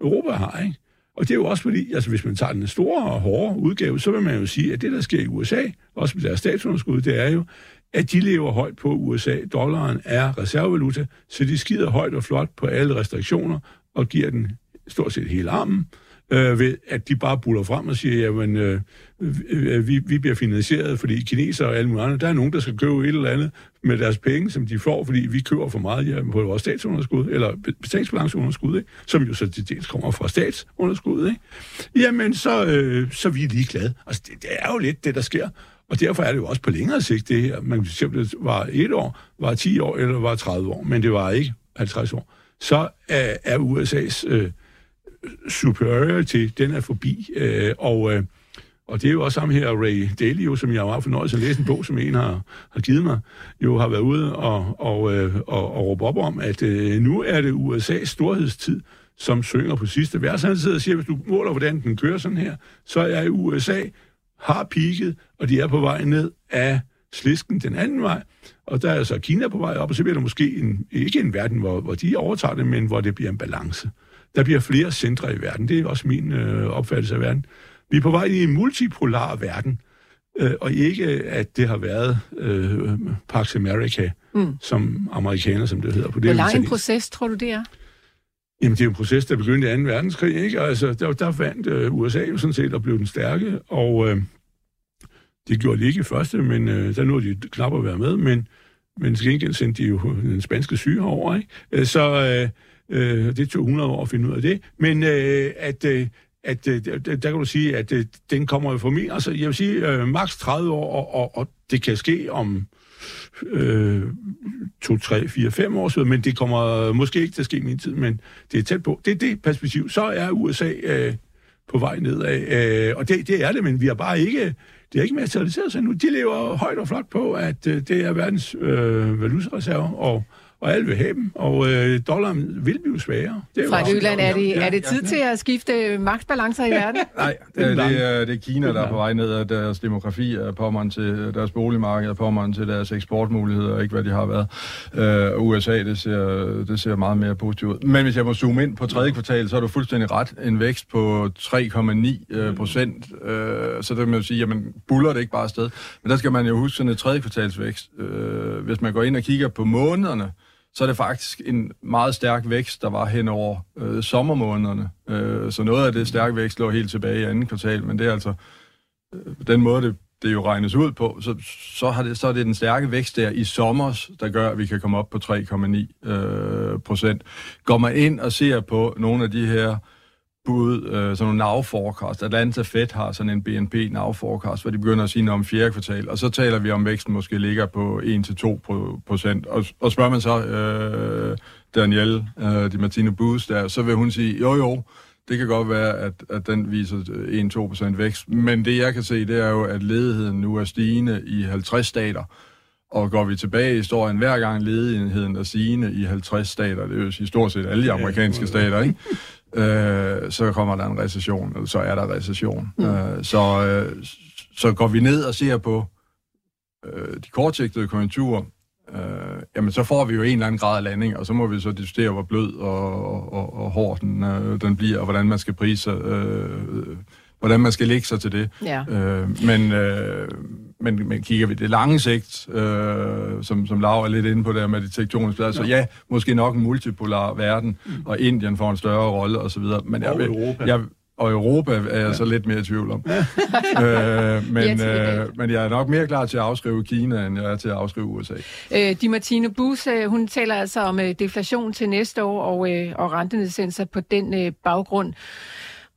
Speaker 3: Europa har. Ikke? Og det er jo også fordi, altså hvis man tager den store og hårde udgave, så vil man jo sige, at det, der sker i USA, også med deres statsunderskud, det er jo, at de lever højt på USA. Dollaren er reservevaluta, så de skider højt og flot på alle restriktioner og giver den stort set hele armen, øh, ved at de bare buller frem og siger, jamen, øh, vi, vi bliver finansieret, fordi kinesere og alle mulige andre, der er nogen, der skal købe et eller andet med deres penge, som de får, fordi vi køber for meget ja, på vores statsunderskud, eller betalingsbalanceunderskud, ikke? som jo så til dels kommer fra statsunderskud. Ikke? Jamen, så, øh, så er lige ligeglade. Altså, det, det er jo lidt det, der sker. Og derfor er det jo også på længere sigt det her. Man kan simpelthen var et år, var 10 år, eller var 30 år, men det var ikke 50 år. Så er, er USA's øh, superiority, den er forbi, øh, og, øh, og det er jo også sammen her, Ray Dalio, som jeg har haft fornøjelse at læse en bog, som en har, har givet mig, jo har været ude og, og, øh, og, og råbe op om, at øh, nu er det USA's storhedstid, som synger på sidste vers. Han sidder og siger, hvis du måler, hvordan den kører sådan her, så er USA har peaked, og de er på vej ned af slisken den anden vej, og der er så Kina på vej op, og så bliver der måske en, ikke en verden, hvor, hvor de overtager det, men hvor det bliver en balance. Der bliver flere centre i verden. Det er også min øh, opfattelse af verden. Vi er på vej i en multipolar verden, øh, og ikke at det har været øh, Pax America, mm. som amerikaner, som det hedder. På det
Speaker 1: Hvor lang en proces tror du, det er?
Speaker 3: Jamen, det er en proces, der begyndte i 2. verdenskrig, ikke? Altså, der, der fandt øh, USA jo sådan set og blev den stærke, og øh, det gjorde de ikke i første, men øh, der nåede de knap at være med, men, men til gengæld sendte de jo den spanske syge over, ikke? Øh, så øh, øh, det tog 100 år at finde ud af det, men øh, at... Øh, at øh, der, kan du sige, at øh, den kommer jo mig. altså jeg vil sige, øh, maks 30 år, og, og, og det kan ske om øh, 2, 3, 4, 5 år, men det kommer måske ikke til at ske i min tid, men det er tæt på. Det er det perspektiv. Så er USA øh, på vej nedad, øh, og det, det er det, men vi har bare ikke det er ikke materialiseret sig nu. De lever højt og flot på, at øh, det er verdens øh, valutareserve, og og alle vil have dem, og øh, dollaren vil blive.
Speaker 1: Det er Fra Jylland, er det, er det tid til at skifte magtbalancer i verden?
Speaker 2: Nej, det er, det, er, det er Kina, der er på vej ned, af deres demografi er påmånd til deres boligmarked, er påmånd til deres eksportmuligheder, ikke hvad de har været. Uh, USA, det ser, det ser meget mere positivt ud. Men hvis jeg må zoome ind på tredje kvartal, så er du fuldstændig ret. En vækst på 3,9 øh, procent. Uh, så det kan man jo sige, jamen buller det ikke bare afsted. Men der skal man jo huske sådan et tredje kvartalsvækst. Uh, hvis man går ind og kigger på månederne, så er det faktisk en meget stærk vækst, der var hen over øh, sommermånederne. Øh, så noget af det stærke vækst lå helt tilbage i anden kvartal, men det er altså øh, den måde, det, det jo regnes ud på, så, så, har det, så er det den stærke vækst der i sommer, der gør, at vi kan komme op på 3,9 øh, procent. Går man ind og ser på nogle af de her bud, øh, sådan nogle nav-forecast. Atlanta Fed har sådan en BNP nav-forecast, hvor de begynder at sige noget om fjerde kvartal, og så taler vi om, væksten måske ligger på 1-2 procent. Og, og spørger man så øh, Danielle, øh, de Martine Booth der, så vil hun sige, jo jo, det kan godt være, at, at den viser 1-2 procent vækst, men det jeg kan se, det er jo, at ledigheden nu er stigende i 50 stater, og går vi tilbage i historien, hver gang ledigheden er stigende i 50 stater, det er jo i stort set alle de amerikanske stater, ikke? Øh, så kommer der en recession, eller så er der recession. Mm. Øh, så, øh, så går vi ned og ser på øh, de kortsigtede konjunkturer, øh, jamen så får vi jo en eller anden grad af landing, og så må vi så diskutere, hvor blød og, og, og hård den, øh, den bliver, og hvordan man skal prise, øh, hvordan man skal lægge sig til det. Ja. Øh, men, øh, men, men kigger vi det lange sigt, øh, som, som Laura er lidt inde på der med de tektoniske plader, så ja, måske nok en multipolar verden, mm. og Indien får en større rolle osv. Men jeg, og Europa. Jeg, og Europa er jeg ja. så lidt mere i tvivl om. øh, men, øh, men jeg er nok mere klar til at afskrive Kina, end jeg er til at afskrive USA.
Speaker 1: Øh, Di Martine Bus, øh, hun taler altså om øh, deflation til næste år og, øh, og rentenedsættelser på den øh, baggrund.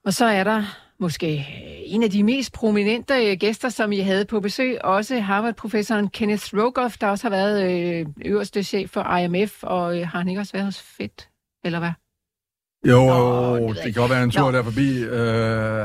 Speaker 1: Og så er der måske øh, en af de mest prominente øh, gæster, som I havde på besøg, også Harvard-professoren Kenneth Rogoff, der også har været øh, øverste chef for IMF, og har han ikke også været hos FED, eller hvad?
Speaker 2: Jo, Nå, det, det kan godt være en tur Nå. der forbi. Uh,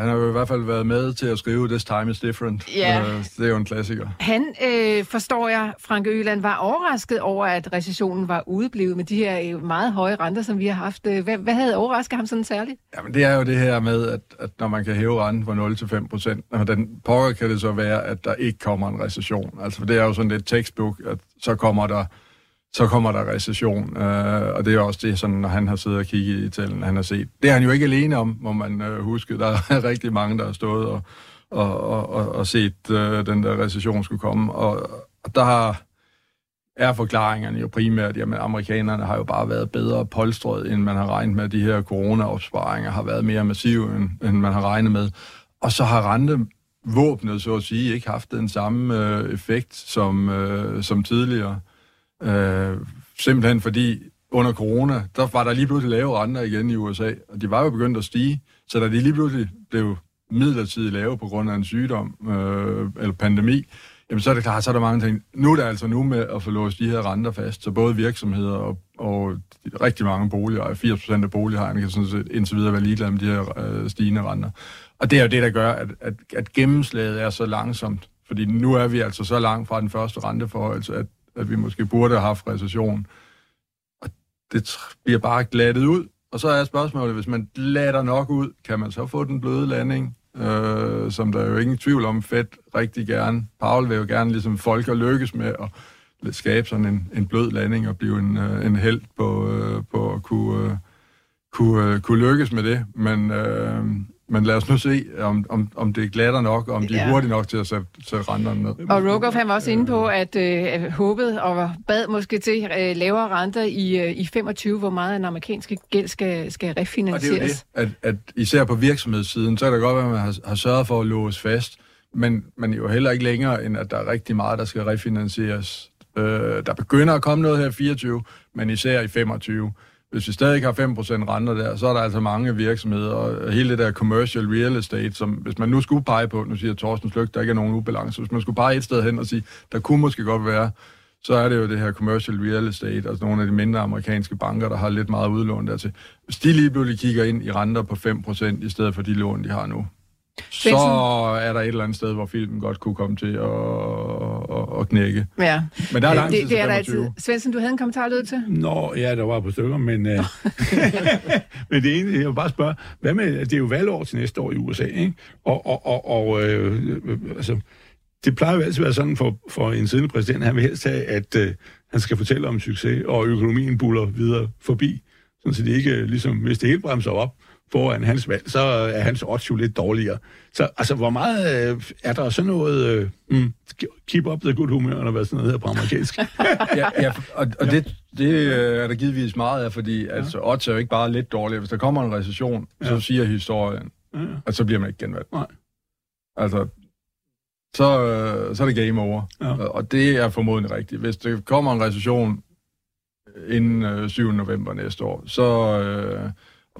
Speaker 2: han har jo i hvert fald været med til at skrive This Time is Different. Ja. Uh, det er jo en klassiker.
Speaker 1: Han, øh, forstår jeg, Frank Øland, var overrasket over, at recessionen var udeblevet med de her øh, meget høje renter, som vi har haft. Hvad, hvad havde overrasket ham sådan særligt?
Speaker 2: Jamen, det er jo det her med, at, at når man kan hæve renten fra 0 til 5 procent, den pokker kan det så være, at der ikke kommer en recession. Altså, for det er jo sådan lidt textbook, at så kommer der så kommer der recession. Øh, og det er også det, sådan, når han har siddet og kigget i talen, han har set. Det er han jo ikke alene om, må man øh, huske. Der er rigtig mange, der har stået og, og, og, og set øh, den der recession skulle komme. Og, og der har er forklaringerne jo primært, at amerikanerne har jo bare været bedre polstret, end man har regnet med. De her corona-opsparinger har været mere massive, end, end man har regnet med. Og så har rentevåbnet, så at sige, ikke haft den samme øh, effekt som, øh, som tidligere. Øh, Øh, simpelthen fordi under corona, der var der lige pludselig lave renter igen i USA, og de var jo begyndt at stige. Så da de lige pludselig blev midlertidigt lave på grund af en sygdom øh, eller pandemi, jamen så er det klart, så er der mange ting. Nu er det altså nu med at få låst de her renter fast, så både virksomheder og, og rigtig mange boliger, 80% af boligejerne kan sådan set indtil videre være ligeglade med de her øh, stigende renter. Og det er jo det, der gør, at, at, at gennemslaget er så langsomt. Fordi nu er vi altså så langt fra den første renteforhold, at, at vi måske burde have haft recession. Og det bliver bare glattet ud. Og så er spørgsmålet, hvis man glatter nok ud, kan man så få den bløde landing? øh, som der er jo ingen tvivl om, Fed rigtig gerne. Paul vil jo gerne ligesom folk at lykkes med at skabe sådan en, en blød landing og blive en, øh, en held på, øh, på at kunne, øh, kunne, kunne lykkes med det. Men, øh, men lad os nu se, om, om, om det glatter nok, og om de ja. er hurtige nok til at sætte, sætte renterne ned.
Speaker 1: Og Rogoff han var også inde på, at øh, håbet og bad måske til øh, lavere renter i, øh, i 25, hvor meget en amerikanske gæld skal, skal refinansieres. Og det
Speaker 2: er det, at, at især på virksomhedssiden, så er det godt, at man har, har sørget for at låse fast, men, men jo heller ikke længere, end at der er rigtig meget, der skal refinansieres. Øh, der begynder at komme noget her i 24, men især i 25 hvis vi stadig har 5% renter der, så er der altså mange virksomheder, og hele det der commercial real estate, som hvis man nu skulle pege på, nu siger Thorsten Sløg, der ikke er nogen ubalance, hvis man skulle pege et sted hen og sige, der kunne måske godt være, så er det jo det her commercial real estate, altså nogle af de mindre amerikanske banker, der har lidt meget udlån dertil. Hvis de lige pludselig kigger ind i renter på 5% i stedet for de lån, de har nu, så er der et eller andet sted, hvor filmen godt kunne komme til at, at, at knække.
Speaker 1: Ja.
Speaker 2: Men der er lang
Speaker 1: tid det, det er der altid. Svendsen, du havde en kommentar lød til?
Speaker 3: Nå, ja, der var på stykker, men, uh, men det ene, jeg vil bare spørge, hvad med, det er jo valgår til næste år i USA, ikke? Og, og, og, og øh, altså, det plejer jo altid at være sådan for, for en siddende præsident, han vil helst have, at øh, han skal fortælle om succes, og økonomien buller videre forbi, sådan så det ikke, ligesom, hvis det hele bremser op, foran hans valg, så er hans odds jo lidt dårligere. Så altså, hvor meget øh, er der sådan noget øh, mm, keep up the good humor, eller hvad sådan noget hedder på amerikansk?
Speaker 2: ja, ja, og, og det, det øh, er der givetvis meget af, fordi ja. altså, odds er jo ikke bare lidt dårligere. Hvis der kommer en recession, ja. så siger historien, ja. at så bliver man ikke genvalgt.
Speaker 3: Nej.
Speaker 2: Altså, så, øh, så er det game over. Ja. Og det er formodentlig rigtigt. Hvis der kommer en recession inden øh, 7. november næste år, så... Øh,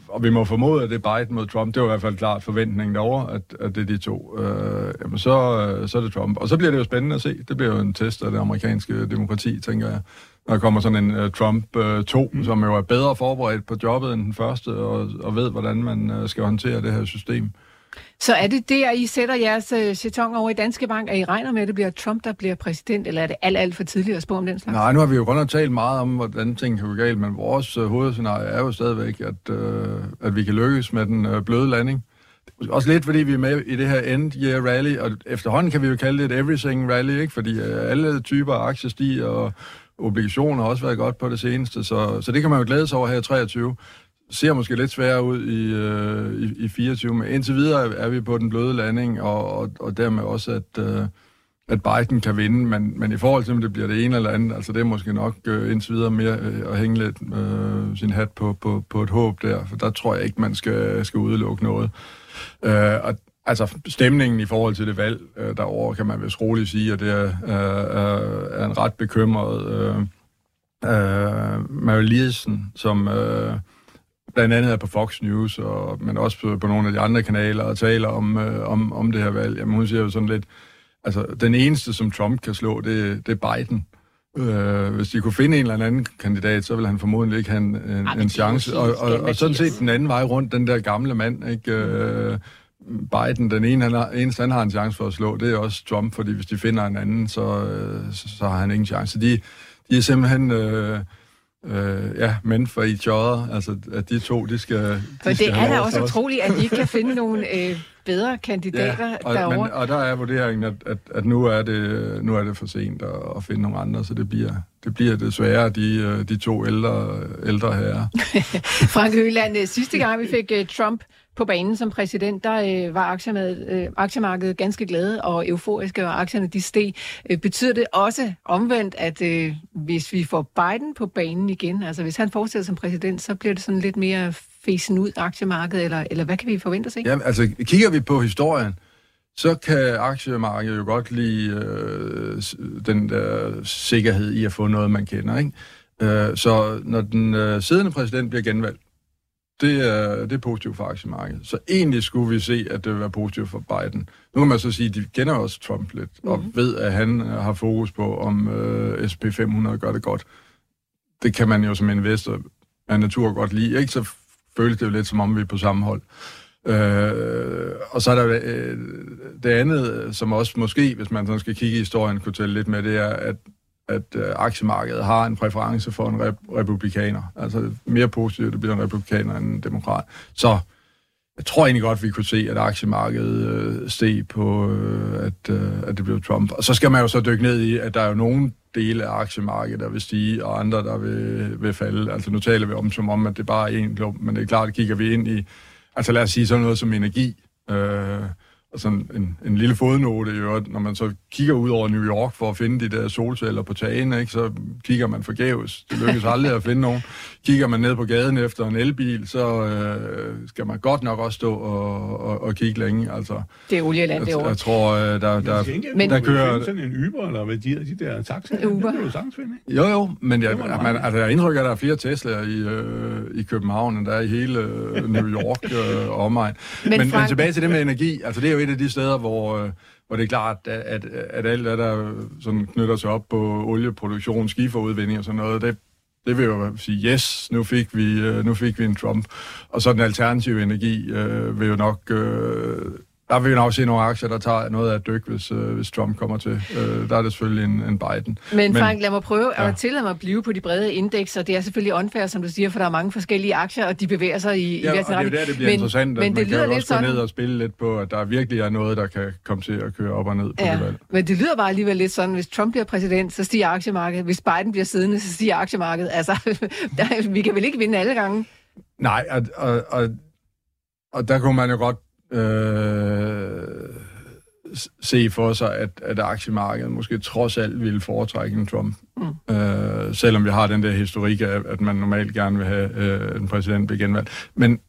Speaker 2: og vi må formode, at det er Biden mod Trump. Det var i hvert fald klart forventningen derovre, at, at det er de to. Øh, jamen så, øh, så er det Trump. Og så bliver det jo spændende at se. Det bliver jo en test af det amerikanske demokrati, tænker jeg. Når der kommer sådan en uh, Trump uh, 2, mm. som jo er bedre forberedt på jobbet end den første, og, og ved, hvordan man uh, skal håndtere det her system.
Speaker 1: Så er det der, I sætter jeres øh, jeton over i Danske Bank, at I regner med, at det bliver Trump, der bliver præsident, eller er det alt, alt for tidligt at spå om den slags?
Speaker 2: Nej, nu har vi jo godt nok talt meget om, hvordan ting kan gå galt, men vores øh, hovedscenarie er jo stadigvæk, at, øh, at vi kan lykkes med den øh, bløde landing. Også lidt, fordi vi er med i det her end-year rally, og efterhånden kan vi jo kalde det et everything rally, ikke? fordi øh, alle typer af aktier stiger, og obligationer har også været godt på det seneste, så, så det kan man jo glæde sig over her i 23 ser måske lidt sværere ud i, øh, i, i 24, men indtil videre er vi på den bløde landing, og, og, og dermed også, at, øh, at Biden kan vinde, men, men i forhold til, om det bliver det ene eller andet, altså det er måske nok øh, indtil videre mere øh, at hænge lidt øh, sin hat på, på, på et håb der, for der tror jeg ikke, man skal, skal udelukke noget. Øh, og altså stemningen i forhold til det valg øh, derovre, kan man vist roligt sige, at det er, øh, øh er en ret bekymret øh, øh, Mary Liesen, som... Øh, blandt andet er på Fox News, og, men også på, nogle af de andre kanaler, og taler om, øh, om, om det her valg. Jamen, hun siger jo sådan lidt, altså, den eneste, som Trump kan slå, det, det er Biden. Øh, hvis de kunne finde en eller anden kandidat, så ville han formodentlig ikke have en, en, Ej, en chance. Og, og, og sådan set den anden vej rundt, den der gamle mand, ikke? Øh, Biden, den ene, han har, eneste, han har en chance for at slå, det er også Trump, fordi hvis de finder en anden, så, øh, så, så har han ingen chance. De, de er simpelthen... Øh, øh, ja, men for each other, altså at de to, de skal... De
Speaker 1: for det skal er da også utroligt, at de ikke kan finde nogle øh, bedre kandidater ja,
Speaker 2: og,
Speaker 1: derovre.
Speaker 2: Men, og der er vurderingen, at, at, at nu, er det, nu er det for sent at, at finde nogle andre, så det bliver, det bliver desværre de, øh, de to ældre, ældre herrer.
Speaker 1: Frank Høland, øh, sidste gang vi fik uh, Trump på banen som præsident, der øh, var aktiemarkedet, øh, aktiemarkedet ganske glade og euforiske, og aktierne de steg. Øh, betyder det også omvendt, at øh, hvis vi får Biden på banen igen, altså hvis han fortsætter som præsident, så bliver det sådan lidt mere fesen ud aktiemarkedet, eller, eller hvad kan vi forvente os?
Speaker 2: Ja, altså kigger vi på historien, så kan aktiemarkedet jo godt lide øh, den der sikkerhed i at få noget, man kender. Ikke? Øh, så når den øh, siddende præsident bliver genvalgt, det er, det er positivt for aktiemarkedet. Så egentlig skulle vi se, at det vil være positivt for Biden. Nu kan man så sige, at de kender også Trump lidt, og mhm. ved, at han har fokus på, om øh, SP500 gør det godt. Det kan man jo som investor af natur godt lide. Ikke? Så føles det jo lidt, som om vi er på samme hold. Øh, og så er der øh, det andet, som også måske, hvis man sådan skal kigge i historien, kunne tælle lidt med, det er, at at øh, aktiemarkedet har en præference for en rep- republikaner. Altså mere positivt, det bliver en republikaner end en demokrat. Så jeg tror egentlig godt, vi kunne se, at aktiemarkedet øh, steg på, øh, at, øh, at det blev Trump. Og så skal man jo så dykke ned i, at der er jo nogle dele af aktiemarkedet, der vil stige, og andre, der vil, vil falde. Altså nu taler vi om, som om, at det bare er én klump, men det er klart, at kigger vi ind i, altså lad os sige sådan noget som energi, øh, sådan en, en lille fodnote i øvrigt, når man så kigger ud over New York for at finde de der solceller på tagene, ikke, så kigger man forgæves. Det lykkes aldrig at finde nogen. Kigger man ned på gaden efter en elbil, så øh, skal man godt nok også stå og, og, og kigge længe. Altså,
Speaker 1: det er olieland, det
Speaker 2: år. Jeg tror, øh, der, der, der,
Speaker 3: men, der kører... sådan en Uber, eller hvad de, de der taxaer, Uber. det
Speaker 2: ikke? Jo, jo, men jeg, man, altså, jeg indtrykker, at der er flere Teslaer i, øh, i København, end der er i hele øh, New York øh, og omegn. Men, men, Frank... men tilbage til det med energi, altså det er jo et af de steder, hvor, øh, hvor det er klart, at, at, at alt det, der sådan knytter sig op på olieproduktion, skiferudvinding og sådan noget, det, det vil jo sige, yes, nu fik vi, øh, nu fik vi en Trump. Og så den alternative energi øh, vil jo nok øh, der vil vi nok se nogle aktier, der tager noget af dyk, hvis, øh, hvis Trump kommer til. Øh, der er det selvfølgelig en, en Biden.
Speaker 1: Men, Men Frank, lad mig prøve ja. at tillade mig at blive på de brede indekser. Det er selvfølgelig unfair, som du siger, for der er mange forskellige aktier, og de bevæger sig i,
Speaker 2: ja,
Speaker 1: i
Speaker 2: hver og det er der, det bliver men, interessant, men man det lyder kan jo også sådan... gå ned og spille lidt på, at der virkelig er noget, der kan komme til at køre op og ned på ja, det valg.
Speaker 1: Men det lyder bare alligevel lidt sådan, hvis Trump bliver præsident, så stiger aktiemarkedet. Hvis Biden bliver siddende, så stiger aktiemarkedet. Altså, der, vi kan vel ikke vinde alle gange?
Speaker 2: Nej, og, og, og, og der kunne man jo godt øh, se for sig, at, at aktiemarkedet måske trods alt ville foretrække en Trump. Mm. Øh, selvom vi har den der historik af, at man normalt gerne vil have øh, en præsident ved genvalg. Men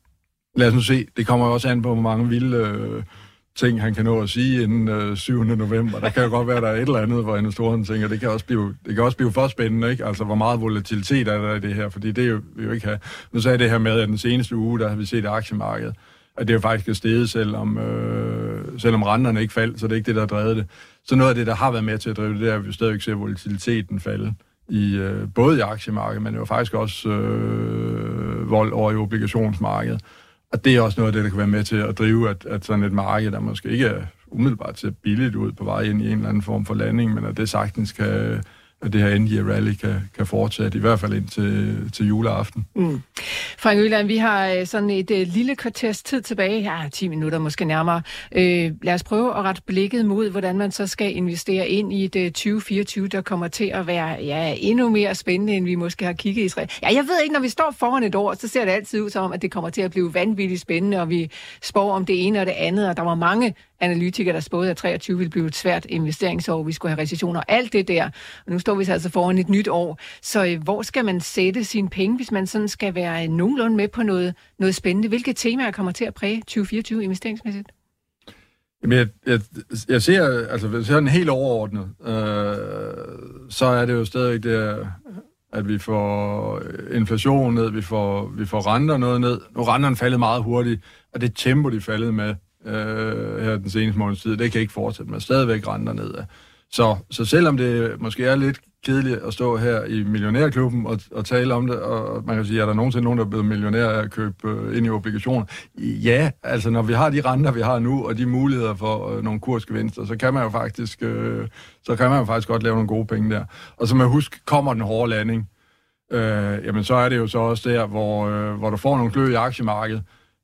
Speaker 2: lad os nu se, det kommer også an på, hvor mange vilde øh, ting, han kan nå at sige inden øh, 7. november. Der kan jo godt være, der er et eller andet, hvor investorerne tænker, det kan også blive, det kan også blive for spændende, ikke? Altså, hvor meget volatilitet er der i det her, fordi det er jo, vi jo ikke have. Nu sagde jeg det her med, at den seneste uge, der har vi set aktiemarkedet, at det jo faktisk er steget, selvom, øh, selvom renterne ikke faldt, så det er ikke det, der har drevet det. Så noget af det, der har været med til at drive det, det er, at vi stadigvæk ser volatiliteten falde, i, øh, både i aktiemarkedet, men jo faktisk også øh, vold over i obligationsmarkedet. Og det er også noget af det, der kan være med til at drive, at, at sådan et marked, der måske ikke er umiddelbart ser billigt ud på vej ind i en eller anden form for landing, men at det sagtens kan, at det her end rally kan, kan fortsætte, i hvert fald ind til juleaften. Mm.
Speaker 1: Frank Øland, vi har øh, sådan et uh, lille kvarters tid tilbage, ja, 10 minutter måske nærmere. Øh, lad os prøve at rette blikket mod, hvordan man så skal investere ind i et øh, 2024, der kommer til at være ja, endnu mere spændende, end vi måske har kigget i. Ja, jeg ved ikke, når vi står foran et år, så ser det altid ud som, at det kommer til at blive vanvittigt spændende, og vi spår om det ene og det andet, og der var mange analytikere, der spåede, at 23 ville blive et svært investeringsår, vi skulle have recessioner og alt det der. Og nu står vi så altså foran et nyt år. Så øh, hvor skal man sætte sine penge, hvis man sådan skal være øh, nogenlunde med på noget, noget spændende? Hvilke temaer kommer til at præge 2024 investeringsmæssigt?
Speaker 2: Jamen, jeg, jeg, jeg ser, altså hvis jeg er en helt overordnet, øh, så er det jo stadig det, at vi får øh, inflation ned, vi får, vi får renter noget ned. Nu er renterne faldet meget hurtigt, og det tempo, de faldet med, øh, her den seneste måneds tid. Det kan ikke fortsætte med. Stadigvæk renter nedad. Så, så selvom det måske er lidt kedeligt at stå her i millionærklubben og, og tale om det, og man kan sige, er der nogensinde nogen, der er blevet millionær af at købe øh, ind i obligationer? Ja, altså når vi har de renter, vi har nu, og de muligheder for øh, nogle kursgevinster, så kan man jo faktisk øh, så kan man jo faktisk godt lave nogle gode penge der. Og så man husker, kommer den hårde landing, øh, jamen så er det jo så også der, hvor, øh, hvor du får nogle klø i aktiemarkedet,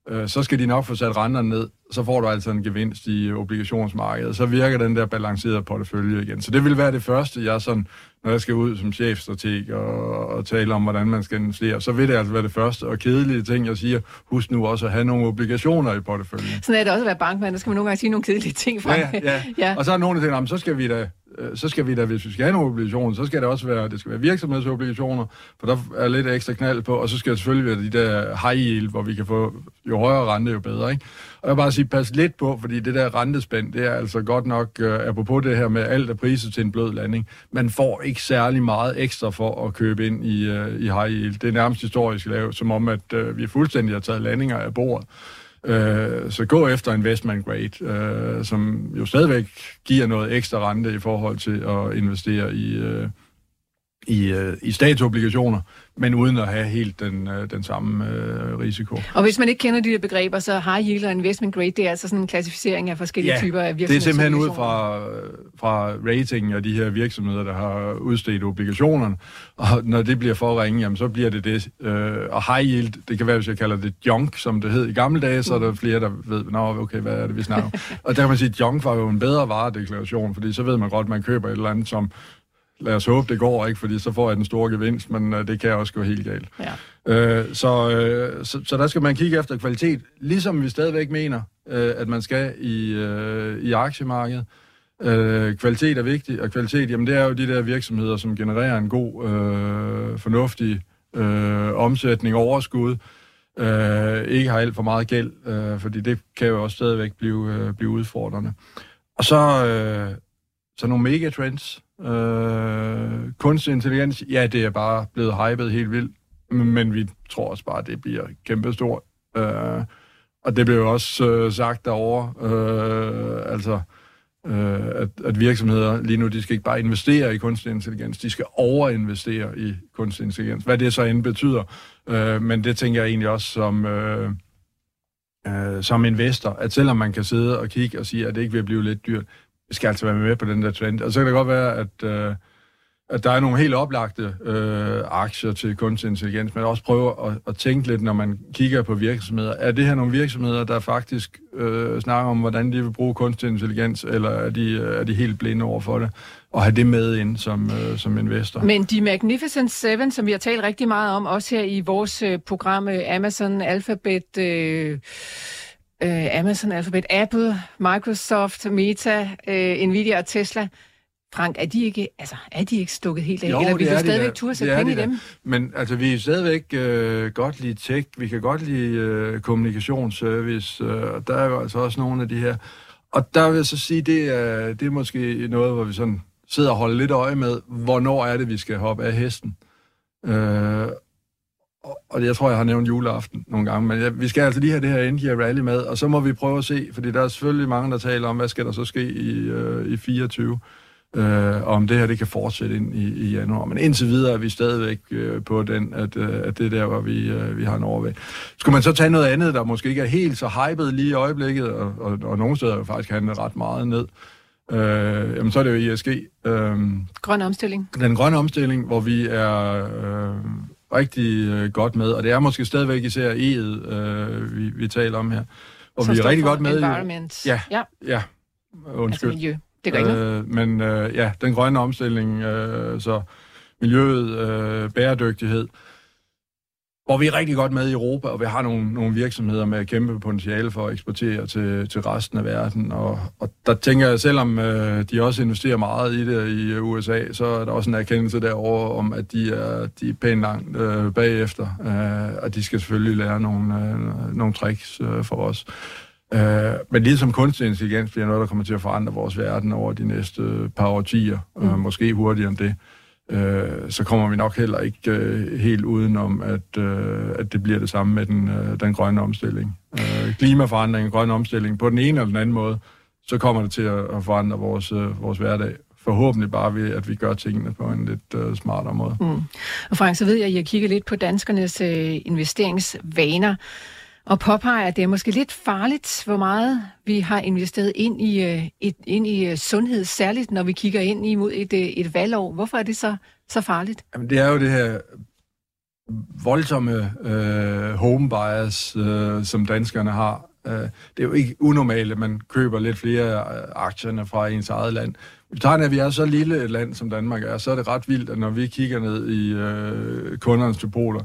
Speaker 2: øh, så skal de nok få sat renterne ned, så får du altså en gevinst i obligationsmarkedet. Så virker den der balancerede portefølje igen. Så det vil være det første, jeg sådan, når jeg skal ud som chefstrateg og, og tale om, hvordan man skal investere, så vil det altså være det første og kedelige ting, jeg siger. Husk nu også at have nogle obligationer i porteføljen.
Speaker 1: Sådan er det også at være bankmand, der skal man nogle gange sige nogle kedelige ting fra.
Speaker 2: Ja, ja. ja. Og så er nogen, der tænker, så skal vi da Øh, så skal vi da, hvis vi skal have nogle obligationer, så skal det også være, det skal være virksomhedsobligationer, for der er lidt ekstra knald på, og så skal det selvfølgelig være de der high yield, hvor vi kan få, jo højere rente, jo bedre, ikke? Og jeg vil bare sige, pas lidt på, fordi det der rentespænd, det er altså godt nok, uh, apropos det her med alt er priset til en blød landing, man får ikke særlig meget ekstra for at købe ind i, uh, i high yield. Det er nærmest historisk lavt, som om, at uh, vi fuldstændig har taget landinger af bordet. Øh, så gå efter investment grade, øh, som jo stadigvæk giver noget ekstra rente i forhold til at investere i, øh, i, øh, i statsobligationer, men uden at have helt den, øh, den samme øh, risiko.
Speaker 1: Og hvis man ikke kender de der begreber, så high yield og investment grade, det er altså sådan en klassificering af forskellige
Speaker 2: ja,
Speaker 1: typer af
Speaker 2: virksomheder. det er simpelthen ud fra, fra rating af de her virksomheder, der har udstedt obligationerne, og når det bliver for ringe, jamen, så bliver det det. Øh, og high yield, det kan være, hvis jeg kalder det junk, som det hed i gamle dage, så er der flere, der ved, nå, okay, hvad er det, vi snakker om. og der kan man sige, at junk var jo en bedre varedeklaration, fordi så ved man godt, at man køber et eller andet, som lad os håbe, det går, ikke? fordi så får jeg den store gevinst, men øh, det kan også gå helt galt. Ja. Øh, så, øh, så, så der skal man kigge efter kvalitet, ligesom vi stadigvæk mener, øh, at man skal i, øh, i aktiemarkedet. Øh, kvalitet er vigtig, og kvalitet, jamen det er jo de der virksomheder, som genererer en god, øh, fornuftig øh, omsætning overskud, øh, ikke har alt for meget gæld, øh, fordi det kan jo også stadigvæk blive, øh, blive udfordrende. Og så, øh, så nogle megatrends, Øh, kunstig intelligens, ja, det er bare blevet hypet helt vildt, men vi tror også bare, at det bliver kæmpestort. Øh, og det blev jo også øh, sagt derovre, øh, altså, øh, at, at virksomheder lige nu, de skal ikke bare investere i kunstig intelligens, de skal overinvestere i kunstig intelligens. Hvad det så end betyder. Øh, men det tænker jeg egentlig også som... Øh, øh, som investor, at selvom man kan sidde og kigge og sige, at det ikke vil blive lidt dyrt, vi skal altså være med på den der trend. Og så kan det godt være, at, øh, at der er nogle helt oplagte øh, aktier til kunstig intelligens, men også prøve at, at tænke lidt, når man kigger på virksomheder. Er det her nogle virksomheder, der faktisk øh, snakker om, hvordan de vil bruge kunstig intelligens, eller er de, øh, er de helt blinde over for det? Og have det med ind som, øh, som investor.
Speaker 1: Men de Magnificent Seven, som vi har talt rigtig meget om, også her i vores øh, program øh, Amazon, Alphabet... Øh øh, Amazon, Alphabet, Apple, Microsoft, Meta, øh, Nvidia og Tesla. Frank, er de ikke, altså, er de ikke stukket helt af?
Speaker 2: Jo,
Speaker 1: Eller vil
Speaker 2: du
Speaker 1: stadigvæk turde sætte penge
Speaker 2: de
Speaker 1: i dem?
Speaker 2: Men altså, vi er stadigvæk øh, godt lide tech, vi kan godt lide øh, kommunikationsservice, øh, og der er jo altså også nogle af de her. Og der vil jeg så sige, det er, det er måske noget, hvor vi sådan sidder og holder lidt øje med, hvornår er det, vi skal hoppe af hesten. Øh, og jeg tror, jeg har nævnt juleaften nogle gange, men ja, vi skal altså lige have det her India Rally med, og så må vi prøve at se, fordi der er selvfølgelig mange, der taler om, hvad skal der så ske i, øh, i 24, øh, og om det her det kan fortsætte ind i, i januar. Men indtil videre er vi stadigvæk øh, på den, at, øh, at det er der, hvor vi, øh, vi har en overvægt. Skulle man så tage noget andet, der måske ikke er helt så hypet lige i øjeblikket, og, og, og nogle steder jo faktisk handler ret meget ned, øh, jamen så er det jo ISG. Øh,
Speaker 1: grøn omstilling.
Speaker 2: Den grønne omstilling, hvor vi er... Øh, rigtig øh, godt med, og det er måske stadigvæk især E'et, øh, vi, vi taler om her. Og
Speaker 1: vi
Speaker 2: er rigtig godt med.
Speaker 1: Environment.
Speaker 2: Ja, ja, ja. Undskyld.
Speaker 1: Altså miljø. Det gør ikke
Speaker 2: øh, Men øh, ja, den grønne omstilling, øh, så miljøet, øh, bæredygtighed, hvor vi er rigtig godt med i Europa, og vi har nogle, nogle virksomheder med kæmpe potentiale for at eksportere til, til resten af verden. Og, og der tænker jeg, selvom øh, de også investerer meget i det i USA, så er der også en erkendelse derover om, at de er, de er pænt langt øh, bagefter, øh, og de skal selvfølgelig lære nogle, øh, nogle tricks øh, for os. Øh, men ligesom kunstig intelligens bliver noget, der kommer til at forandre vores verden over de næste par årtier, øh, mm. måske hurtigere end det øh, så kommer vi nok heller ikke øh, helt udenom, at, øh, at det bliver det samme med den, øh, den grønne omstilling. Øh, klimaforandring, grøn omstilling, på den ene eller den anden måde, så kommer det til at, forandre vores, øh, vores hverdag. Forhåbentlig bare ved, at vi gør tingene på en lidt øh, smartere måde. Mm.
Speaker 1: Og Frank, så ved jeg, at jeg kigger lidt på danskernes øh, investeringsvaner og påpeger, at det er måske lidt farligt, hvor meget vi har investeret ind i, øh, et, ind i øh, sundhed, særligt når vi kigger ind imod et, øh, et valgår. Hvorfor er det så, så farligt?
Speaker 2: Jamen, det er jo det her voldsomme øh, home bias, øh, som danskerne har. Øh, det er jo ikke unormalt, at man køber lidt flere øh, aktierne fra ens eget land. Vi tager, at vi er så lille et land, som Danmark er, så er det ret vildt, at når vi kigger ned i øh, kundernes depoter,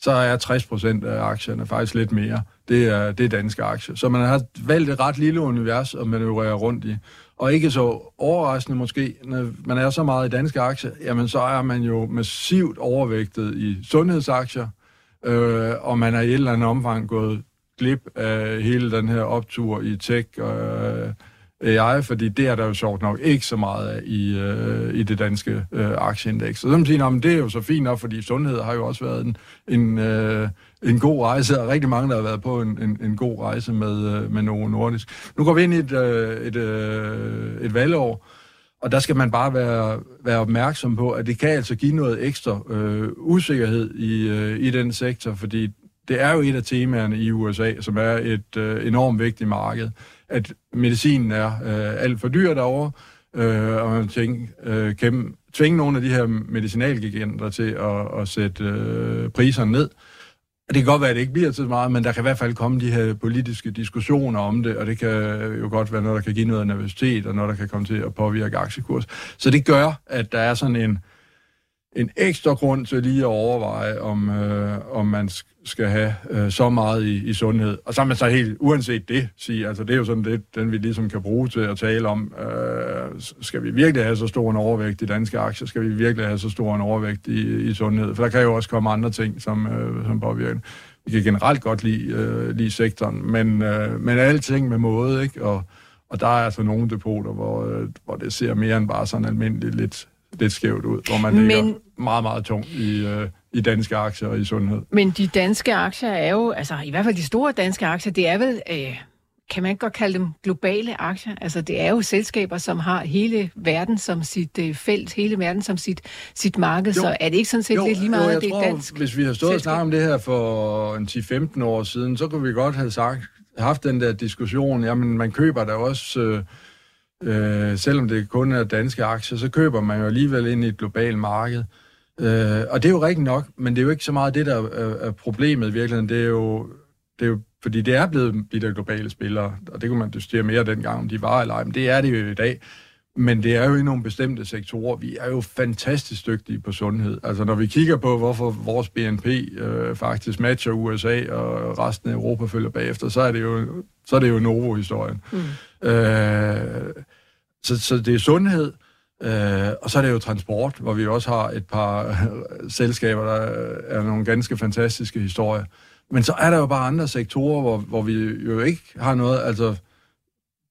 Speaker 2: så er 60 procent af aktierne faktisk lidt mere. Det er, det er danske aktier. Så man har valgt et ret lille univers at manøvrere rundt i. Og ikke så overraskende måske, når man er så meget i danske aktier, jamen så er man jo massivt overvægtet i sundhedsaktier, øh, og man er i et eller andet omfang gået glip af hele den her optur i tech øh, Øh, AI, fordi det er der jo sjovt nok ikke så meget af i, øh, i det danske øh, aktieindeks. Så så siger, at det er jo så fint nok, fordi sundhed har jo også været en, en, øh, en god rejse, og rigtig mange, der har været på en, en, en god rejse med, øh, med Novo Nordisk. Nu går vi ind i et, øh, et, øh, et valgår, og der skal man bare være, være opmærksom på, at det kan altså give noget ekstra øh, usikkerhed i, øh, i den sektor, fordi det er jo et af temaerne i USA, som er et øh, enormt vigtigt marked, at medicinen er øh, alt for dyr derovre, øh, og man tænker, øh, kan tvinge nogle af de her medicinalgiganter til at, at sætte øh, priserne ned. Det kan godt være, at det ikke bliver så meget, men der kan i hvert fald komme de her politiske diskussioner om det, og det kan jo godt være noget, der kan give noget nervøsitet, og noget, der kan komme til at påvirke aktiekurs. Så det gør, at der er sådan en, en ekstra grund til lige at overveje, om, øh, om man skal have øh, så meget i, i sundhed. Og så er man så helt, uanset det, sige, altså det er jo sådan det, den vi ligesom kan bruge til at tale om, øh, skal vi virkelig have så stor en overvægt i danske aktier? Skal vi virkelig have så stor en overvægt i, i sundhed? For der kan jo også komme andre ting, som, øh, som påvirker. Vi kan generelt godt lide, øh, lide sektoren, men, øh, men alting med måde, ikke? Og, og der er altså nogle depoter, hvor, øh, hvor det ser mere end bare sådan almindeligt lidt, lidt skævt ud, hvor man ligger men... meget, meget tung i, øh, i danske aktier og i sundhed.
Speaker 1: Men de danske aktier er jo, altså i hvert fald de store danske aktier, det er vel, øh, kan man ikke godt kalde dem globale aktier? Altså det er jo selskaber, som har hele verden som sit øh, felt, hele verden som sit, sit marked, jo. så er det ikke sådan set jo, lidt lige meget, jo,
Speaker 2: at
Speaker 1: det er dansk
Speaker 2: hvis vi har stået og snakket om det her for en 10-15 år siden, så kunne vi godt have sagt, haft den der diskussion, jamen man køber da også... Øh, Øh, selvom det kun er danske aktier, så køber man jo alligevel ind i et globalt marked. Øh, og det er jo rigtigt nok, men det er jo ikke så meget det, der er, er problemet i virkeligheden. Det er jo, det er jo fordi det er blevet de der globale spillere, og det kunne man diskutere mere dengang, om de var eller ej, men det er det jo i dag. Men det er jo i nogle bestemte sektorer. Vi er jo fantastisk dygtige på sundhed. Altså når vi kigger på, hvorfor vores BNP øh, faktisk matcher USA, og resten af Europa følger bagefter, så er det jo, så er det jo Novo-historien. Mm. Øh, så, så det er sundhed, Øh, og så er det jo transport, hvor vi også har et par selskaber, der er nogle ganske fantastiske historier. Men så er der jo bare andre sektorer, hvor, hvor vi jo ikke har noget, altså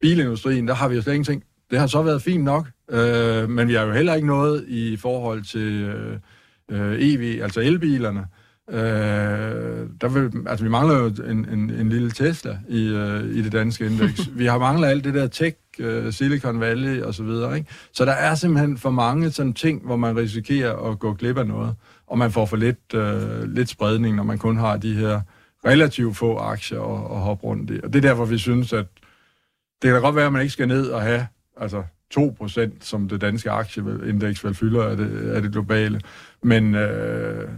Speaker 2: bilindustrien, der har vi jo slet ingenting. Det har så været fint nok, øh, men vi har jo heller ikke noget i forhold til øh, øh EV, altså elbilerne. Øh, der vil, altså vi mangler jo en, en, en lille Tesla i, øh, i det danske indeks. vi har manglet alt det der tech, øh, Silicon Valley og så videre. Ikke? Så der er simpelthen for mange sådan ting, hvor man risikerer at gå glip af noget, og man får for lidt, øh, lidt spredning, når man kun har de her relativt få aktier at, at hoppe rundt i. Og det er derfor, vi synes, at det kan godt være, at man ikke skal ned og have altså 2%, som det danske aktieindeks vel fylder af det, af det globale. Men øh,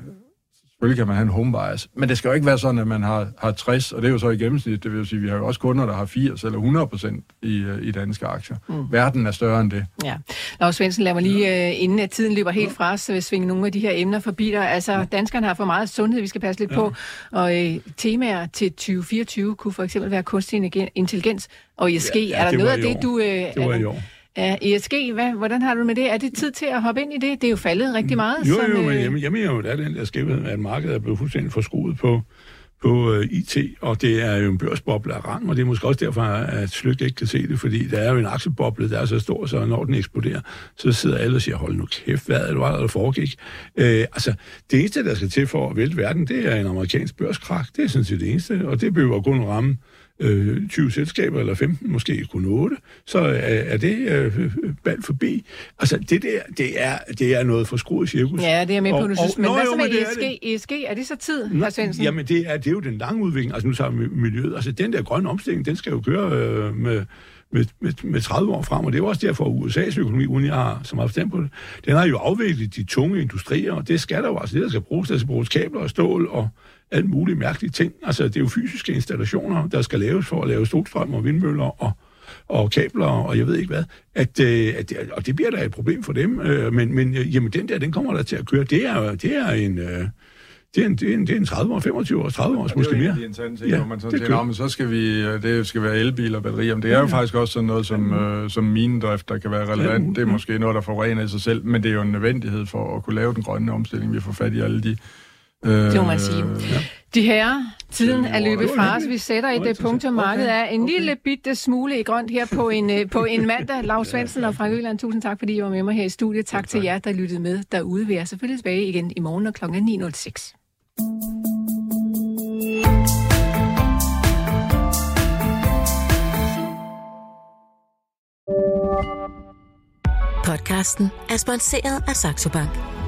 Speaker 2: Selvfølgelig kan man have en home bias, men det skal jo ikke være sådan, at man har, har 60, og det er jo så i gennemsnit, det vil sige, at vi har jo også kunder, der har 80 eller 100 procent i, øh, i danske aktier. Mm. Verden er større end det.
Speaker 1: Ja. Nå, Svendsen, lad mig lige, ja. uh, inden at tiden løber helt fra os, uh, svinge nogle af de her emner forbi dig. Altså, danskerne har for meget sundhed, vi skal passe lidt ja. på, og uh, temaer til 2024 kunne for eksempel være kunstig intelligens og ESG. Ja, ja, er der noget af det, du... Uh,
Speaker 3: det var i år.
Speaker 1: Ja, ESG, hvad, hvordan har du med det? Er det tid til at hoppe ind i det? Det er jo faldet rigtig meget.
Speaker 3: Jo, jo, som, men øh... jeg, mener jo, at den der skævhed, at markedet er blevet fuldstændig forskruet på, på uh, IT, og det er jo en børsboble af rang, og det er måske også derfor, at Slygt ikke kan se det, fordi der er jo en aktieboble, der er så stor, så når den eksploderer, så sidder alle og siger, hold nu kæft, hvad er det, der foregik? Uh, altså, det eneste, der skal til for at vælte verden, det er en amerikansk børskrak. Det er sådan set det eneste, og det behøver kun ramme øh, 20 selskaber, eller 15, måske kun 8, så er, er det øh, bald forbi. Altså, det der, det er, det er noget for skruet cirkus.
Speaker 1: Ja, det er med på, du synes. Men hvad så med ESG? ESG, er det så tid, Nå,
Speaker 3: Svendsen? Jamen, det er, det er jo den lange udvikling. Altså, nu tager vi miljøet. Altså, den der grønne omstilling, den skal jo køre øh, med med, med, med 30 år frem, og det er jo også derfor, at USA's økonomi, uden jeg har så meget forstand på det, den har jo afviklet de tunge industrier, og det skal der jo altså, det der skal bruges, der skal bruges kabler og stål og alt muligt mærkelige ting. Altså, det er jo fysiske installationer, der skal laves for at lave solstrøm og vindmøller og, og kabler, og jeg ved ikke hvad, at, øh, at det, og det bliver da et problem for dem, øh, men, men øh, jamen, den der, den kommer der til at køre. Det er, det er en... Det er en, det er en, det er en 30 år, 25 år, 30 år, måske mere.
Speaker 2: Det er en ting, ja, hvor man sådan siger, men så skal vi, det skal være elbiler og batterier. Men det er jo ja, faktisk også sådan noget som, øh, som minedrift, der kan være relevant. Det er måske noget, der forurener i sig selv, men det er jo en nødvendighed for at kunne lave den grønne omstilling. Vi får fat i alle de
Speaker 1: Øh, det må man sige. Ja. De her, tiden er løbet fra os. Vi sætter et punktum. Markedet er en okay. lille bitte smule i grønt her på en, øh, på en mandag. Lars Svendsen og Frank Øland, tusind tak, fordi I var med mig her i studiet. Tak til jer, der lyttede med derude. Vi er selvfølgelig tilbage igen i morgen kl. 9.06.
Speaker 5: Podcasten er sponsoreret af Saxo Bank.